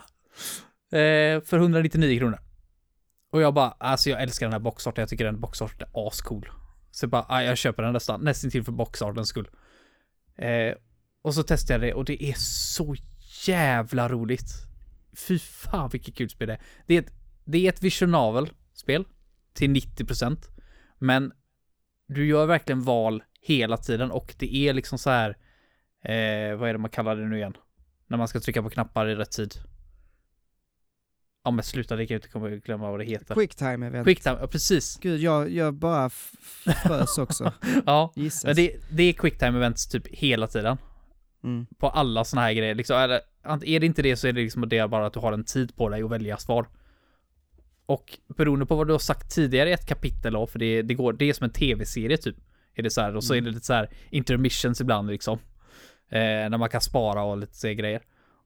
Speaker 2: Eh, för 199 kronor. Och jag bara, alltså jag älskar den här boxarten, jag tycker den boxarten är ascool. Så jag bara, jag köper den nästan, nästan till för boxartens skull. Eh, och så testade jag det och det är så jävla roligt. Fy fan vilket kul spel det är. Det är ett, det är ett visionavel spel till 90%. Men du gör verkligen val hela tiden och det är liksom så här. Eh, vad är det man kallar det nu igen? När man ska trycka på knappar i rätt tid. Ja men sluta, det kan jag inte komma glömma vad det heter.
Speaker 1: Quicktime event.
Speaker 2: Quicktime, ja precis.
Speaker 1: Gud, jag, jag bara frös också.
Speaker 2: Ja, men det, det är quicktime events typ hela tiden.
Speaker 1: Mm.
Speaker 2: På alla såna här grejer. Liksom, är, det, är det inte det så är det liksom det bara att du har en tid på dig att välja svar. Och beroende på vad du har sagt tidigare i ett kapitel då, för det, det går, det är som en tv-serie typ. Är det så här, och så är det lite så här intermissions ibland liksom. Eh, när man kan spara och lite så grejer.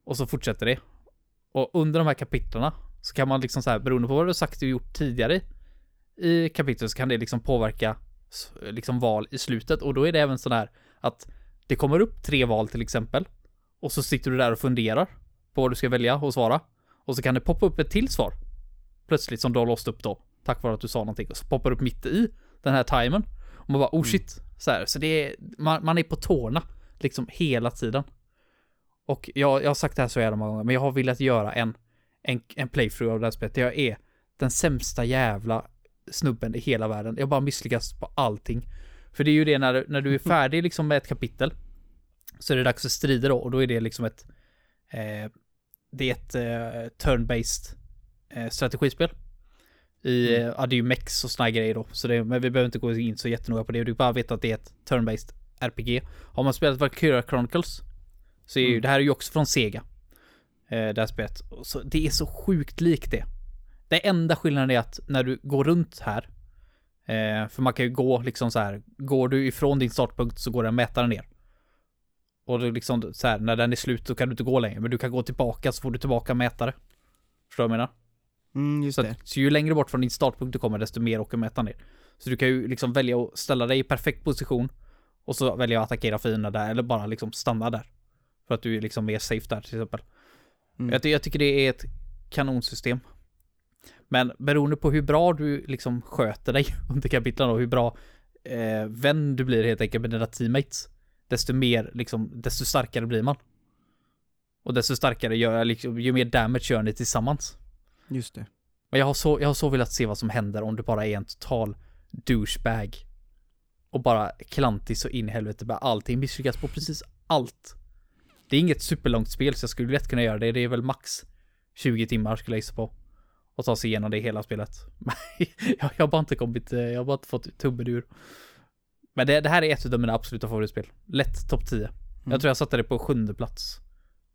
Speaker 2: Och så fortsätter det. Och under de här kapitlerna så kan man liksom så här, beroende på vad du sagt och gjort tidigare i kapitlet så kan det liksom påverka liksom val i slutet. Och då är det även så här att det kommer upp tre val till exempel. Och så sitter du där och funderar på vad du ska välja och svara. Och så kan det poppa upp ett till svar plötsligt som du har låst upp då tack vare att du sa någonting. Och så poppar det upp mitt i den här timern. Och man bara oh shit så här. Så det är man, man är på tårna liksom hela tiden och jag, jag har sagt det här så jävla många gånger men jag har velat göra en en, en playthrough av det här spelet jag är den sämsta jävla snubben i hela världen. Jag bara misslyckas på allting. För det är ju det när, när du är färdig liksom med ett kapitel. Så är det dags för strider då och då är det liksom ett eh, Det är ett eh, turn-based eh, strategispel. I, mm. ja det är ju mex och såna grejer då. Så det, men vi behöver inte gå in så jättenoga på det. Du bara vet att det är ett turn-based RPG. Har man spelat Valkyria Chronicles så är ju, mm. det här är ju också från Sega. Eh, det här spelet. Så det är så sjukt likt det. Det enda skillnaden är att när du går runt här, eh, för man kan ju gå liksom så här, går du ifrån din startpunkt så går den mätaren ner. Och det liksom så här, när den är slut så kan du inte gå längre, men du kan gå tillbaka så får du tillbaka mätare. Förstår du vad jag menar?
Speaker 1: Mm, just
Speaker 2: så,
Speaker 1: det.
Speaker 2: så ju längre bort från din startpunkt du kommer, desto mer åker mätaren ner. Så du kan ju liksom välja att ställa dig i perfekt position och så välja att attackera fiender där, eller bara liksom stanna där. För att du är liksom mer safe där till exempel. Mm. Jag, jag tycker det är ett kanonsystem. Men beroende på hur bra du liksom sköter dig under kapitlen och hur bra eh, vän du blir helt enkelt med dina teammates. Desto mer, liksom, desto starkare blir man. Och desto starkare gör, liksom, ju mer damage gör ni tillsammans.
Speaker 1: Just det.
Speaker 2: Men jag har så, jag har så velat se vad som händer om det bara är en total douchebag. Och bara klantig så in i helvete, bara allting misslyckas på precis allt. Det är inget superlångt spel så jag skulle lätt kunna göra det. Det är väl max 20 timmar skulle jag gissa på och ta sig igenom det hela spelet. jag, har bara inte kommit, jag har bara inte fått tummen ur. Men det, det, här är ett av mina absoluta favoritspel. Lätt topp 10. Mm. Jag tror jag satte det på sjunde plats.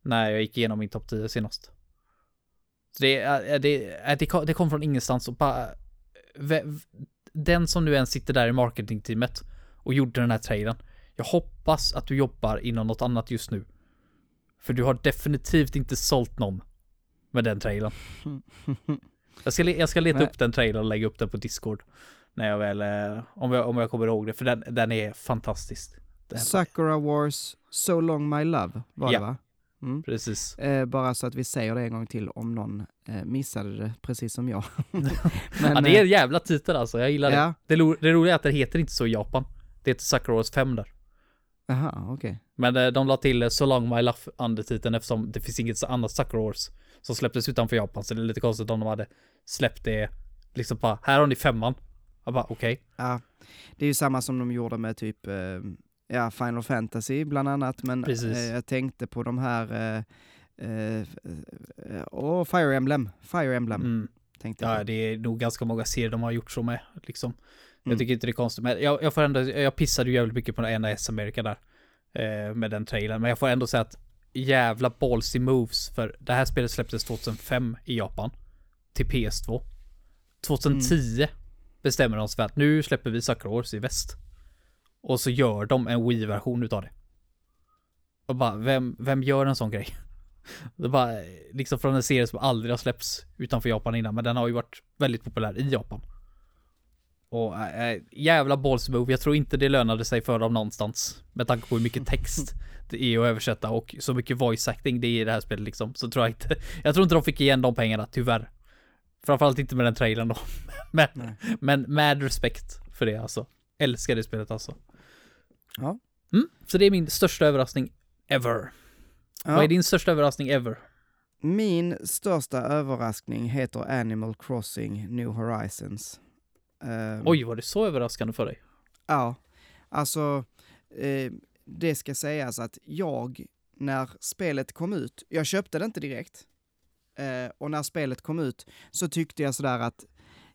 Speaker 2: När jag gick igenom min topp 10 senast. Så det, det, det, det kom från ingenstans och bara... Den som nu än sitter där i marketingteamet och gjorde den här trailern. Jag hoppas att du jobbar inom något annat just nu. För du har definitivt inte sålt någon med den trailern. Jag ska, jag ska leta Nej. upp den trailern och lägga upp den på Discord. När jag väl, eh, om jag, om jag kommer ihåg det, för den, den är fantastisk. Den
Speaker 1: Sakura Wars So Long My Love var ja. det va?
Speaker 2: Mm. Precis.
Speaker 1: Eh, bara så att vi säger det en gång till om någon eh, missade det, precis som jag.
Speaker 2: Men, ja, det är en eh, jävla titel alltså, jag gillar ja. det. Det, det roliga är att det heter inte så i Japan. Det heter Sakura Wars 5 där.
Speaker 1: Jaha, okej. Okay.
Speaker 2: Men eh, de la till So Long My Love under titeln eftersom det finns inget annat Sakura Wars som släpptes utanför Japan. Så det är lite konstigt om de hade släppt det liksom bara, här har ni femman. Jag bara, okej. Okay.
Speaker 1: Ja, det är ju samma som de gjorde med typ, eh, ja, Final Fantasy bland annat, men eh, jag tänkte på de här, eh, eh, och Fire Emblem, Fire Emblem. Mm. Tänkte
Speaker 2: ja, det är nog ganska många serier de har gjort så med, liksom. Jag mm. tycker inte det är konstigt, men jag, jag får ändå, jag pissade ju jävligt mycket på NAS America där. Eh, med den trailern, men jag får ändå säga att jävla ballsy moves för det här spelet släpptes 2005 i Japan. Till PS2. 2010 mm. bestämmer de sig för att nu släpper vi Sakura Wars i väst. Och så gör de en Wii-version utav det. Och bara, vem, vem gör en sån grej? Det bara, liksom från en serie som aldrig har släppts utanför Japan innan, men den har ju varit väldigt populär i Japan. Och äh, jävla balls move, jag tror inte det lönade sig för dem någonstans. Med tanke på hur mycket text det är att översätta och så mycket voice acting det är i det här spelet liksom. Så tror jag inte, jag tror inte de fick igen de pengarna, tyvärr. Framförallt inte med den trailern då. Men, men med respekt för det alltså. Älskar det spelet alltså.
Speaker 1: Ja.
Speaker 2: Mm, så det är min största överraskning ever. Ja. Vad är din största överraskning ever?
Speaker 1: Min största överraskning heter Animal Crossing New Horizons.
Speaker 2: Um, Oj, var det så överraskande för dig?
Speaker 1: Ja, alltså eh, det ska sägas att jag, när spelet kom ut, jag köpte det inte direkt, eh, och när spelet kom ut så tyckte jag sådär att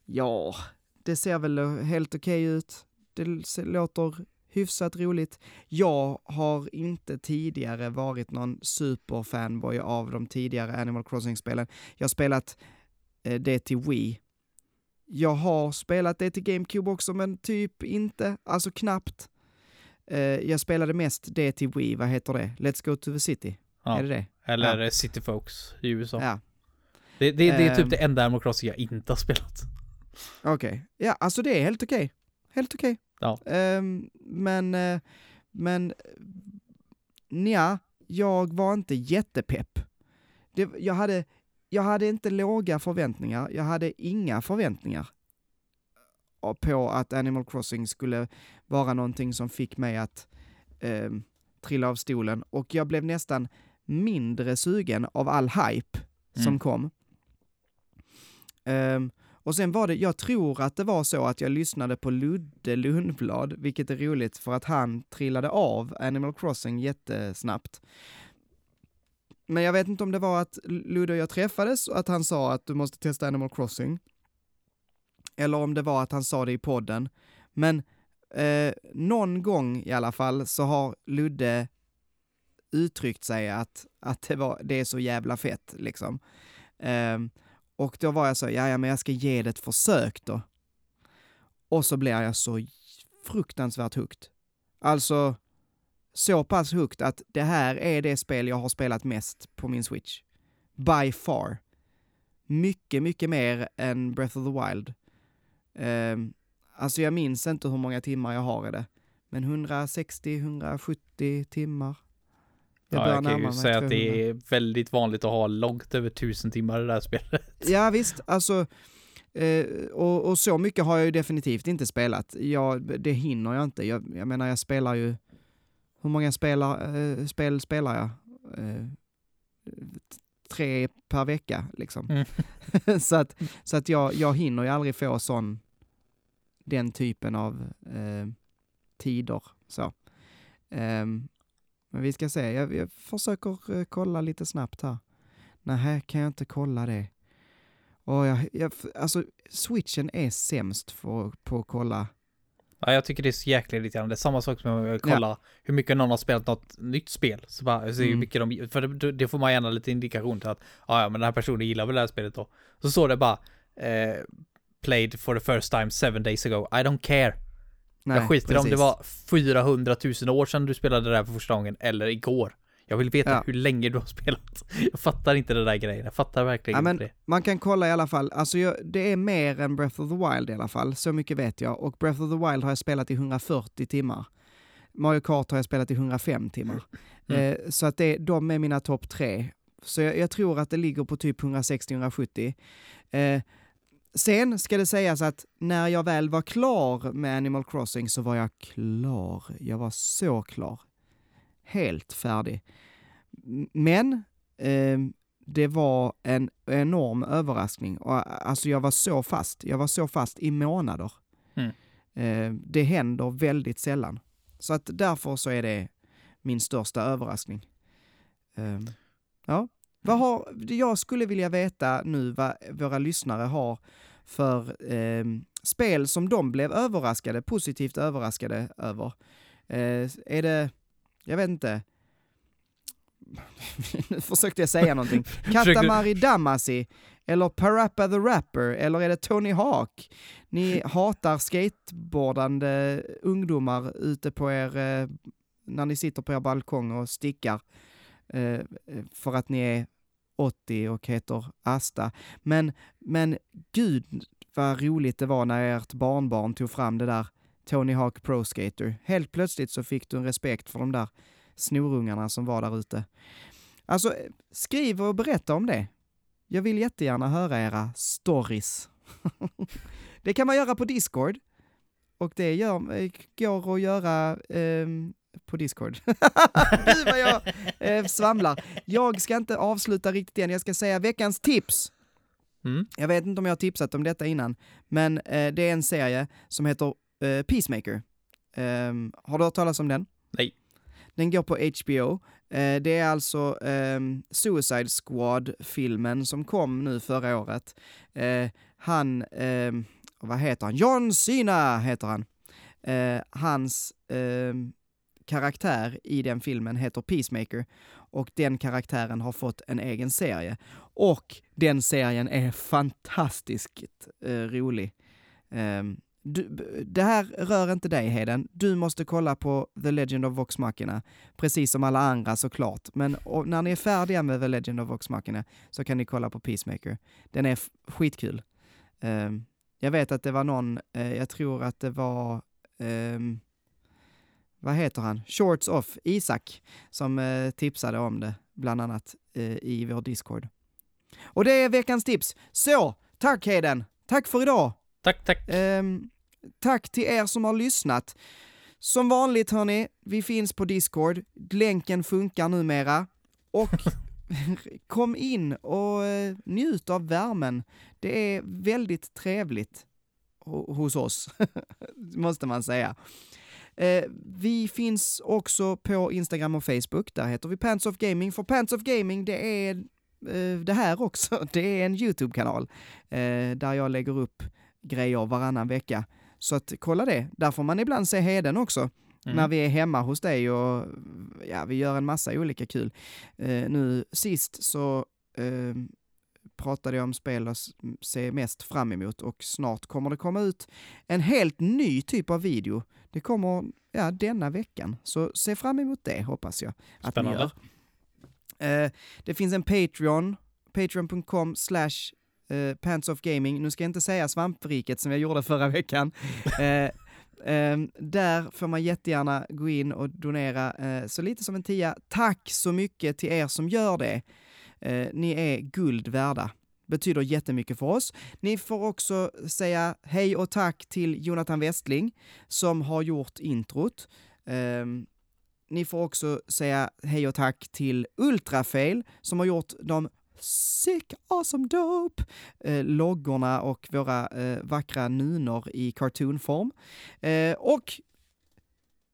Speaker 1: ja, det ser väl helt okej okay ut, det låter hyfsat roligt. Jag har inte tidigare varit någon superfanboy av de tidigare Animal Crossing-spelen. Jag har spelat eh, det till Wii jag har spelat det till GameCube också, men typ inte, alltså knappt. Eh, jag spelade mest det till Wii, vad heter det? Let's Go to the City?
Speaker 2: Ja.
Speaker 1: Är det det?
Speaker 2: Eller
Speaker 1: Ja.
Speaker 2: City Folks i USA.
Speaker 1: Ja,
Speaker 2: Det, det, det är typ
Speaker 1: Ehm.
Speaker 2: det enda Animal Crossing jag inte har spelat.
Speaker 1: okej. Ja, alltså det är helt okej. Helt okej.
Speaker 2: Ja.
Speaker 1: Ehm, men, eh, men, nja, jag var inte jättepepp. Det, jag, hade, jag hade inte låga förväntningar, jag hade inga förväntningar på att Animal Crossing skulle vara någonting som fick mig att ehm, trilla av stolen och jag blev nästan mindre sugen av all hype som
Speaker 2: Mm.
Speaker 1: kom. Ehm, och sen var det, jag tror att det var så att jag lyssnade på Ludde Lundblad, vilket är roligt för att han trillade av Animal Crossing jättesnabbt. Men jag vet inte om det var att Ludde och jag träffades och att han sa att du måste testa Animal Crossing. Eller om det var att han sa det i podden. Men eh, någon gång i alla fall så har Ludde uttryckt sig att, att det, var, det är så jävla fett liksom. Eh, och då var jag så, ja men jag ska ge det ett försök då. Och så blir jag så fruktansvärt hooked. Alltså, så pass hooked att det här är det spel jag har spelat mest på min Switch. By far. Mycket, mycket mer än Breath of the Wild. Ehm, alltså jag minns inte hur många timmar jag har i det. Men 160-170 timmar.
Speaker 2: Ja, jag kan ju säga att
Speaker 1: 200.
Speaker 2: det är väldigt vanligt att ha långt över tusen timmar i det här spelet.
Speaker 1: Ja visst, alltså eh, och, och så mycket har jag ju definitivt inte spelat. Jag, det hinner jag inte. Jag, jag menar jag spelar ju, hur många spelar, eh, spel spelar jag? Eh, tre per vecka liksom.
Speaker 2: Mm.
Speaker 1: så att, så att jag, jag hinner ju aldrig få sån, den typen av eh, tider. Så. Ehm, men vi ska se, jag, jag försöker eh, kolla lite snabbt här. Nej, kan jag inte kolla det? Och jag, jag, alltså, switchen är sämst för, på att kolla.
Speaker 2: Ja, jag tycker det är så jäkla irriterande. Det är samma sak som om jag vill kolla hur mycket någon har spelat något nytt spel. Så bara, så hur
Speaker 1: Mm.
Speaker 2: mycket de, för det, det får man gärna lite indikation till att, ja, ja, men den här personen gillar väl det här spelet då. Så står det bara, eh, played for the first time seven days ago. I don't care. jag skiter i om det
Speaker 1: precis.
Speaker 2: var 400 000 år sedan du spelade det här för första gången, eller igår. Jag vill veta
Speaker 1: Ja.
Speaker 2: hur länge du har spelat. Jag fattar inte det där grejen. Jag fattar verkligen
Speaker 1: Ja, men-
Speaker 2: inte det.
Speaker 1: Man kan kolla i alla fall, alltså jag, det är mer än Breath of the Wild i alla fall, så mycket vet jag. Och Breath of the Wild har jag spelat i 140 timmar. Mario Kart har jag spelat i 105 timmar.
Speaker 2: Mm.
Speaker 1: Eh, så att det, de är mina topp tre. Så jag, jag tror att det ligger på typ 160-170. Eh, sen ska det sägas att när jag väl var klar med Animal Crossing så var jag klar. Jag var så klar. Helt färdig. Men eh, det var en enorm överraskning. Och, alltså jag var så fast. Jag var så fast i månader.
Speaker 2: Mm.
Speaker 1: Eh, det händer väldigt sällan. Så att därför så är det min största överraskning. Eh, ja, vad har, jag skulle vilja veta nu vad våra lyssnare har för eh, spel som de blev överraskade, positivt överraskade över. Eh, är det, jag vet inte, nu försökte jag säga någonting. Katamari Damacy, eller Parappa the Rapper, eller är det Tony Hawk? Ni hatar skateboardande ungdomar ute på er, eh, när ni sitter på er balkong och stickar, eh, för att ni är 80 och heter Asta. Men, men gud vad roligt det var när ert barnbarn tog fram det där Tony Hawk Pro Skater. Helt plötsligt så fick du en respekt för de där snorungarna som var där ute. Alltså, skriv och berätta om det. Jag vill jättegärna höra era stories. det kan man göra på Discord. Och det gör, eh, går att göra ehm, på Discord. Gud vad jag eh, svamlar. Jag ska inte avsluta riktigt än, jag ska säga veckans tips.
Speaker 2: Mm.
Speaker 1: Jag vet inte om jag har tipsat om detta innan, men eh, det är en serie som heter eh, Peacemaker. Ehm, har du hört talas om den?
Speaker 2: Nej.
Speaker 1: Den går på HBO. Eh, det är alltså ehm, Suicide Squad-filmen som kom nu förra året. Eh, han, ehm, vad heter han? John Cena heter han. Eh, hans ehm, karaktär i den filmen heter Peacemaker och den karaktären har fått en egen serie. Och den serien är fantastiskt eh, rolig. Ehm, du, det här rör inte dig Heden. Du måste kolla på The Legend of Vox Machina, precis som alla andra såklart. Men och, när ni är färdiga med The Legend of Vox Machina så kan ni kolla på Peacemaker. Den är skitkul. Ehm, jag vet att det var någon, eh, jag tror att det var, ehm, vad heter han? Shorts off, Isak, som eh, tipsade om det, bland annat eh, i vår Discord. Och det är veckans tips. Så, tack Heden! Tack för idag!
Speaker 2: Tack, tack.
Speaker 1: Ehm, tack till er som har lyssnat. Som vanligt hörni, vi finns på Discord. Länken funkar numera. Och kom in och eh, njut av värmen. Det är väldigt trevligt ho- hos oss, måste man säga. Eh, vi finns också på Instagram och Facebook. Där heter vi Pants of Gaming. För Pants of Gaming, det är eh, det här också. Det är en YouTube-kanal där jag lägger upp grejer varannan vecka. Så att kolla det. Där får man ibland se Heden också.
Speaker 2: Mm.
Speaker 1: När vi är hemma hos dig och ja, vi gör en massa olika kul. Eh, nu sist så eh, pratade jag om spel och s- ser mest fram emot och snart kommer det komma ut en helt ny typ av video. Det kommer ja, denna veckan, så se fram emot det hoppas jag att ni
Speaker 2: Spännande.
Speaker 1: gör. Eh, det finns en Patreon, patreon.com slash eh, Pants of Gaming. Nu ska jag inte säga svampriket som jag gjorde förra veckan. Eh, ehm, där får man jättegärna gå in och donera eh, så lite som en tia. Tack så mycket till er som gör det. Eh, ni är guld värda. Betyder jättemycket för oss. Ni får också säga hej och tack till Jonathan Westling som har gjort introt. Ehm, ni får också säga hej och tack till Ultrafail som har gjort de sick awesome dope eh, loggorna och våra eh, vackra nunor i cartoonform. Eh, och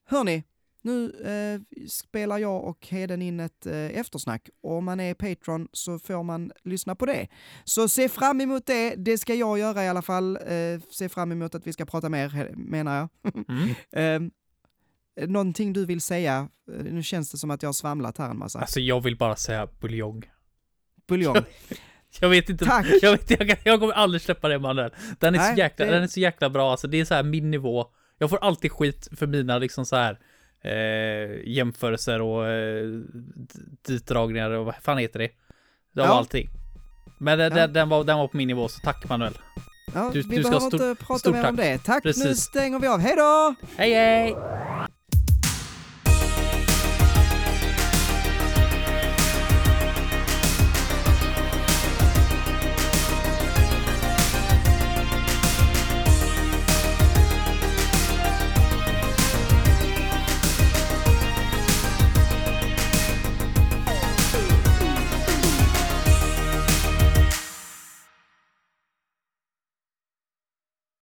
Speaker 1: hörni, nu eh, spelar jag och Heden in ett eh, eftersnack. Om man är Patreon så får man lyssna på det. Så se fram emot det, det ska jag göra i alla fall. Eh, se fram emot att vi ska prata mer, menar jag.
Speaker 2: Mm.
Speaker 1: Eh, någonting du vill säga? Eh, Nu känns det som att jag har svamlat här en massa.
Speaker 2: Alltså jag vill bara säga buljong.
Speaker 1: Buljong.
Speaker 2: Jag vet inte,
Speaker 1: Tack.
Speaker 2: jag, vet, jag, jag kommer aldrig släppa det mannen. Den är,
Speaker 1: Nej,
Speaker 2: så jäkla,
Speaker 1: det-
Speaker 2: den är så jäkla bra, alltså det är så här min nivå. Jag får alltid skit för mina liksom så här eh, jämförelser och eh, ditdragningar och vad fan heter det? Av
Speaker 1: Ja.
Speaker 2: allting. Men den,
Speaker 1: Ja.
Speaker 2: den, den, var, den var på min nivå, så tack Manuel.
Speaker 1: Ja,
Speaker 2: Du-
Speaker 1: vi
Speaker 2: du ska
Speaker 1: behöver inte prata mer om det. Tack, nu
Speaker 2: Precis.
Speaker 1: stänger vi av. Hej då!
Speaker 2: Hej hej!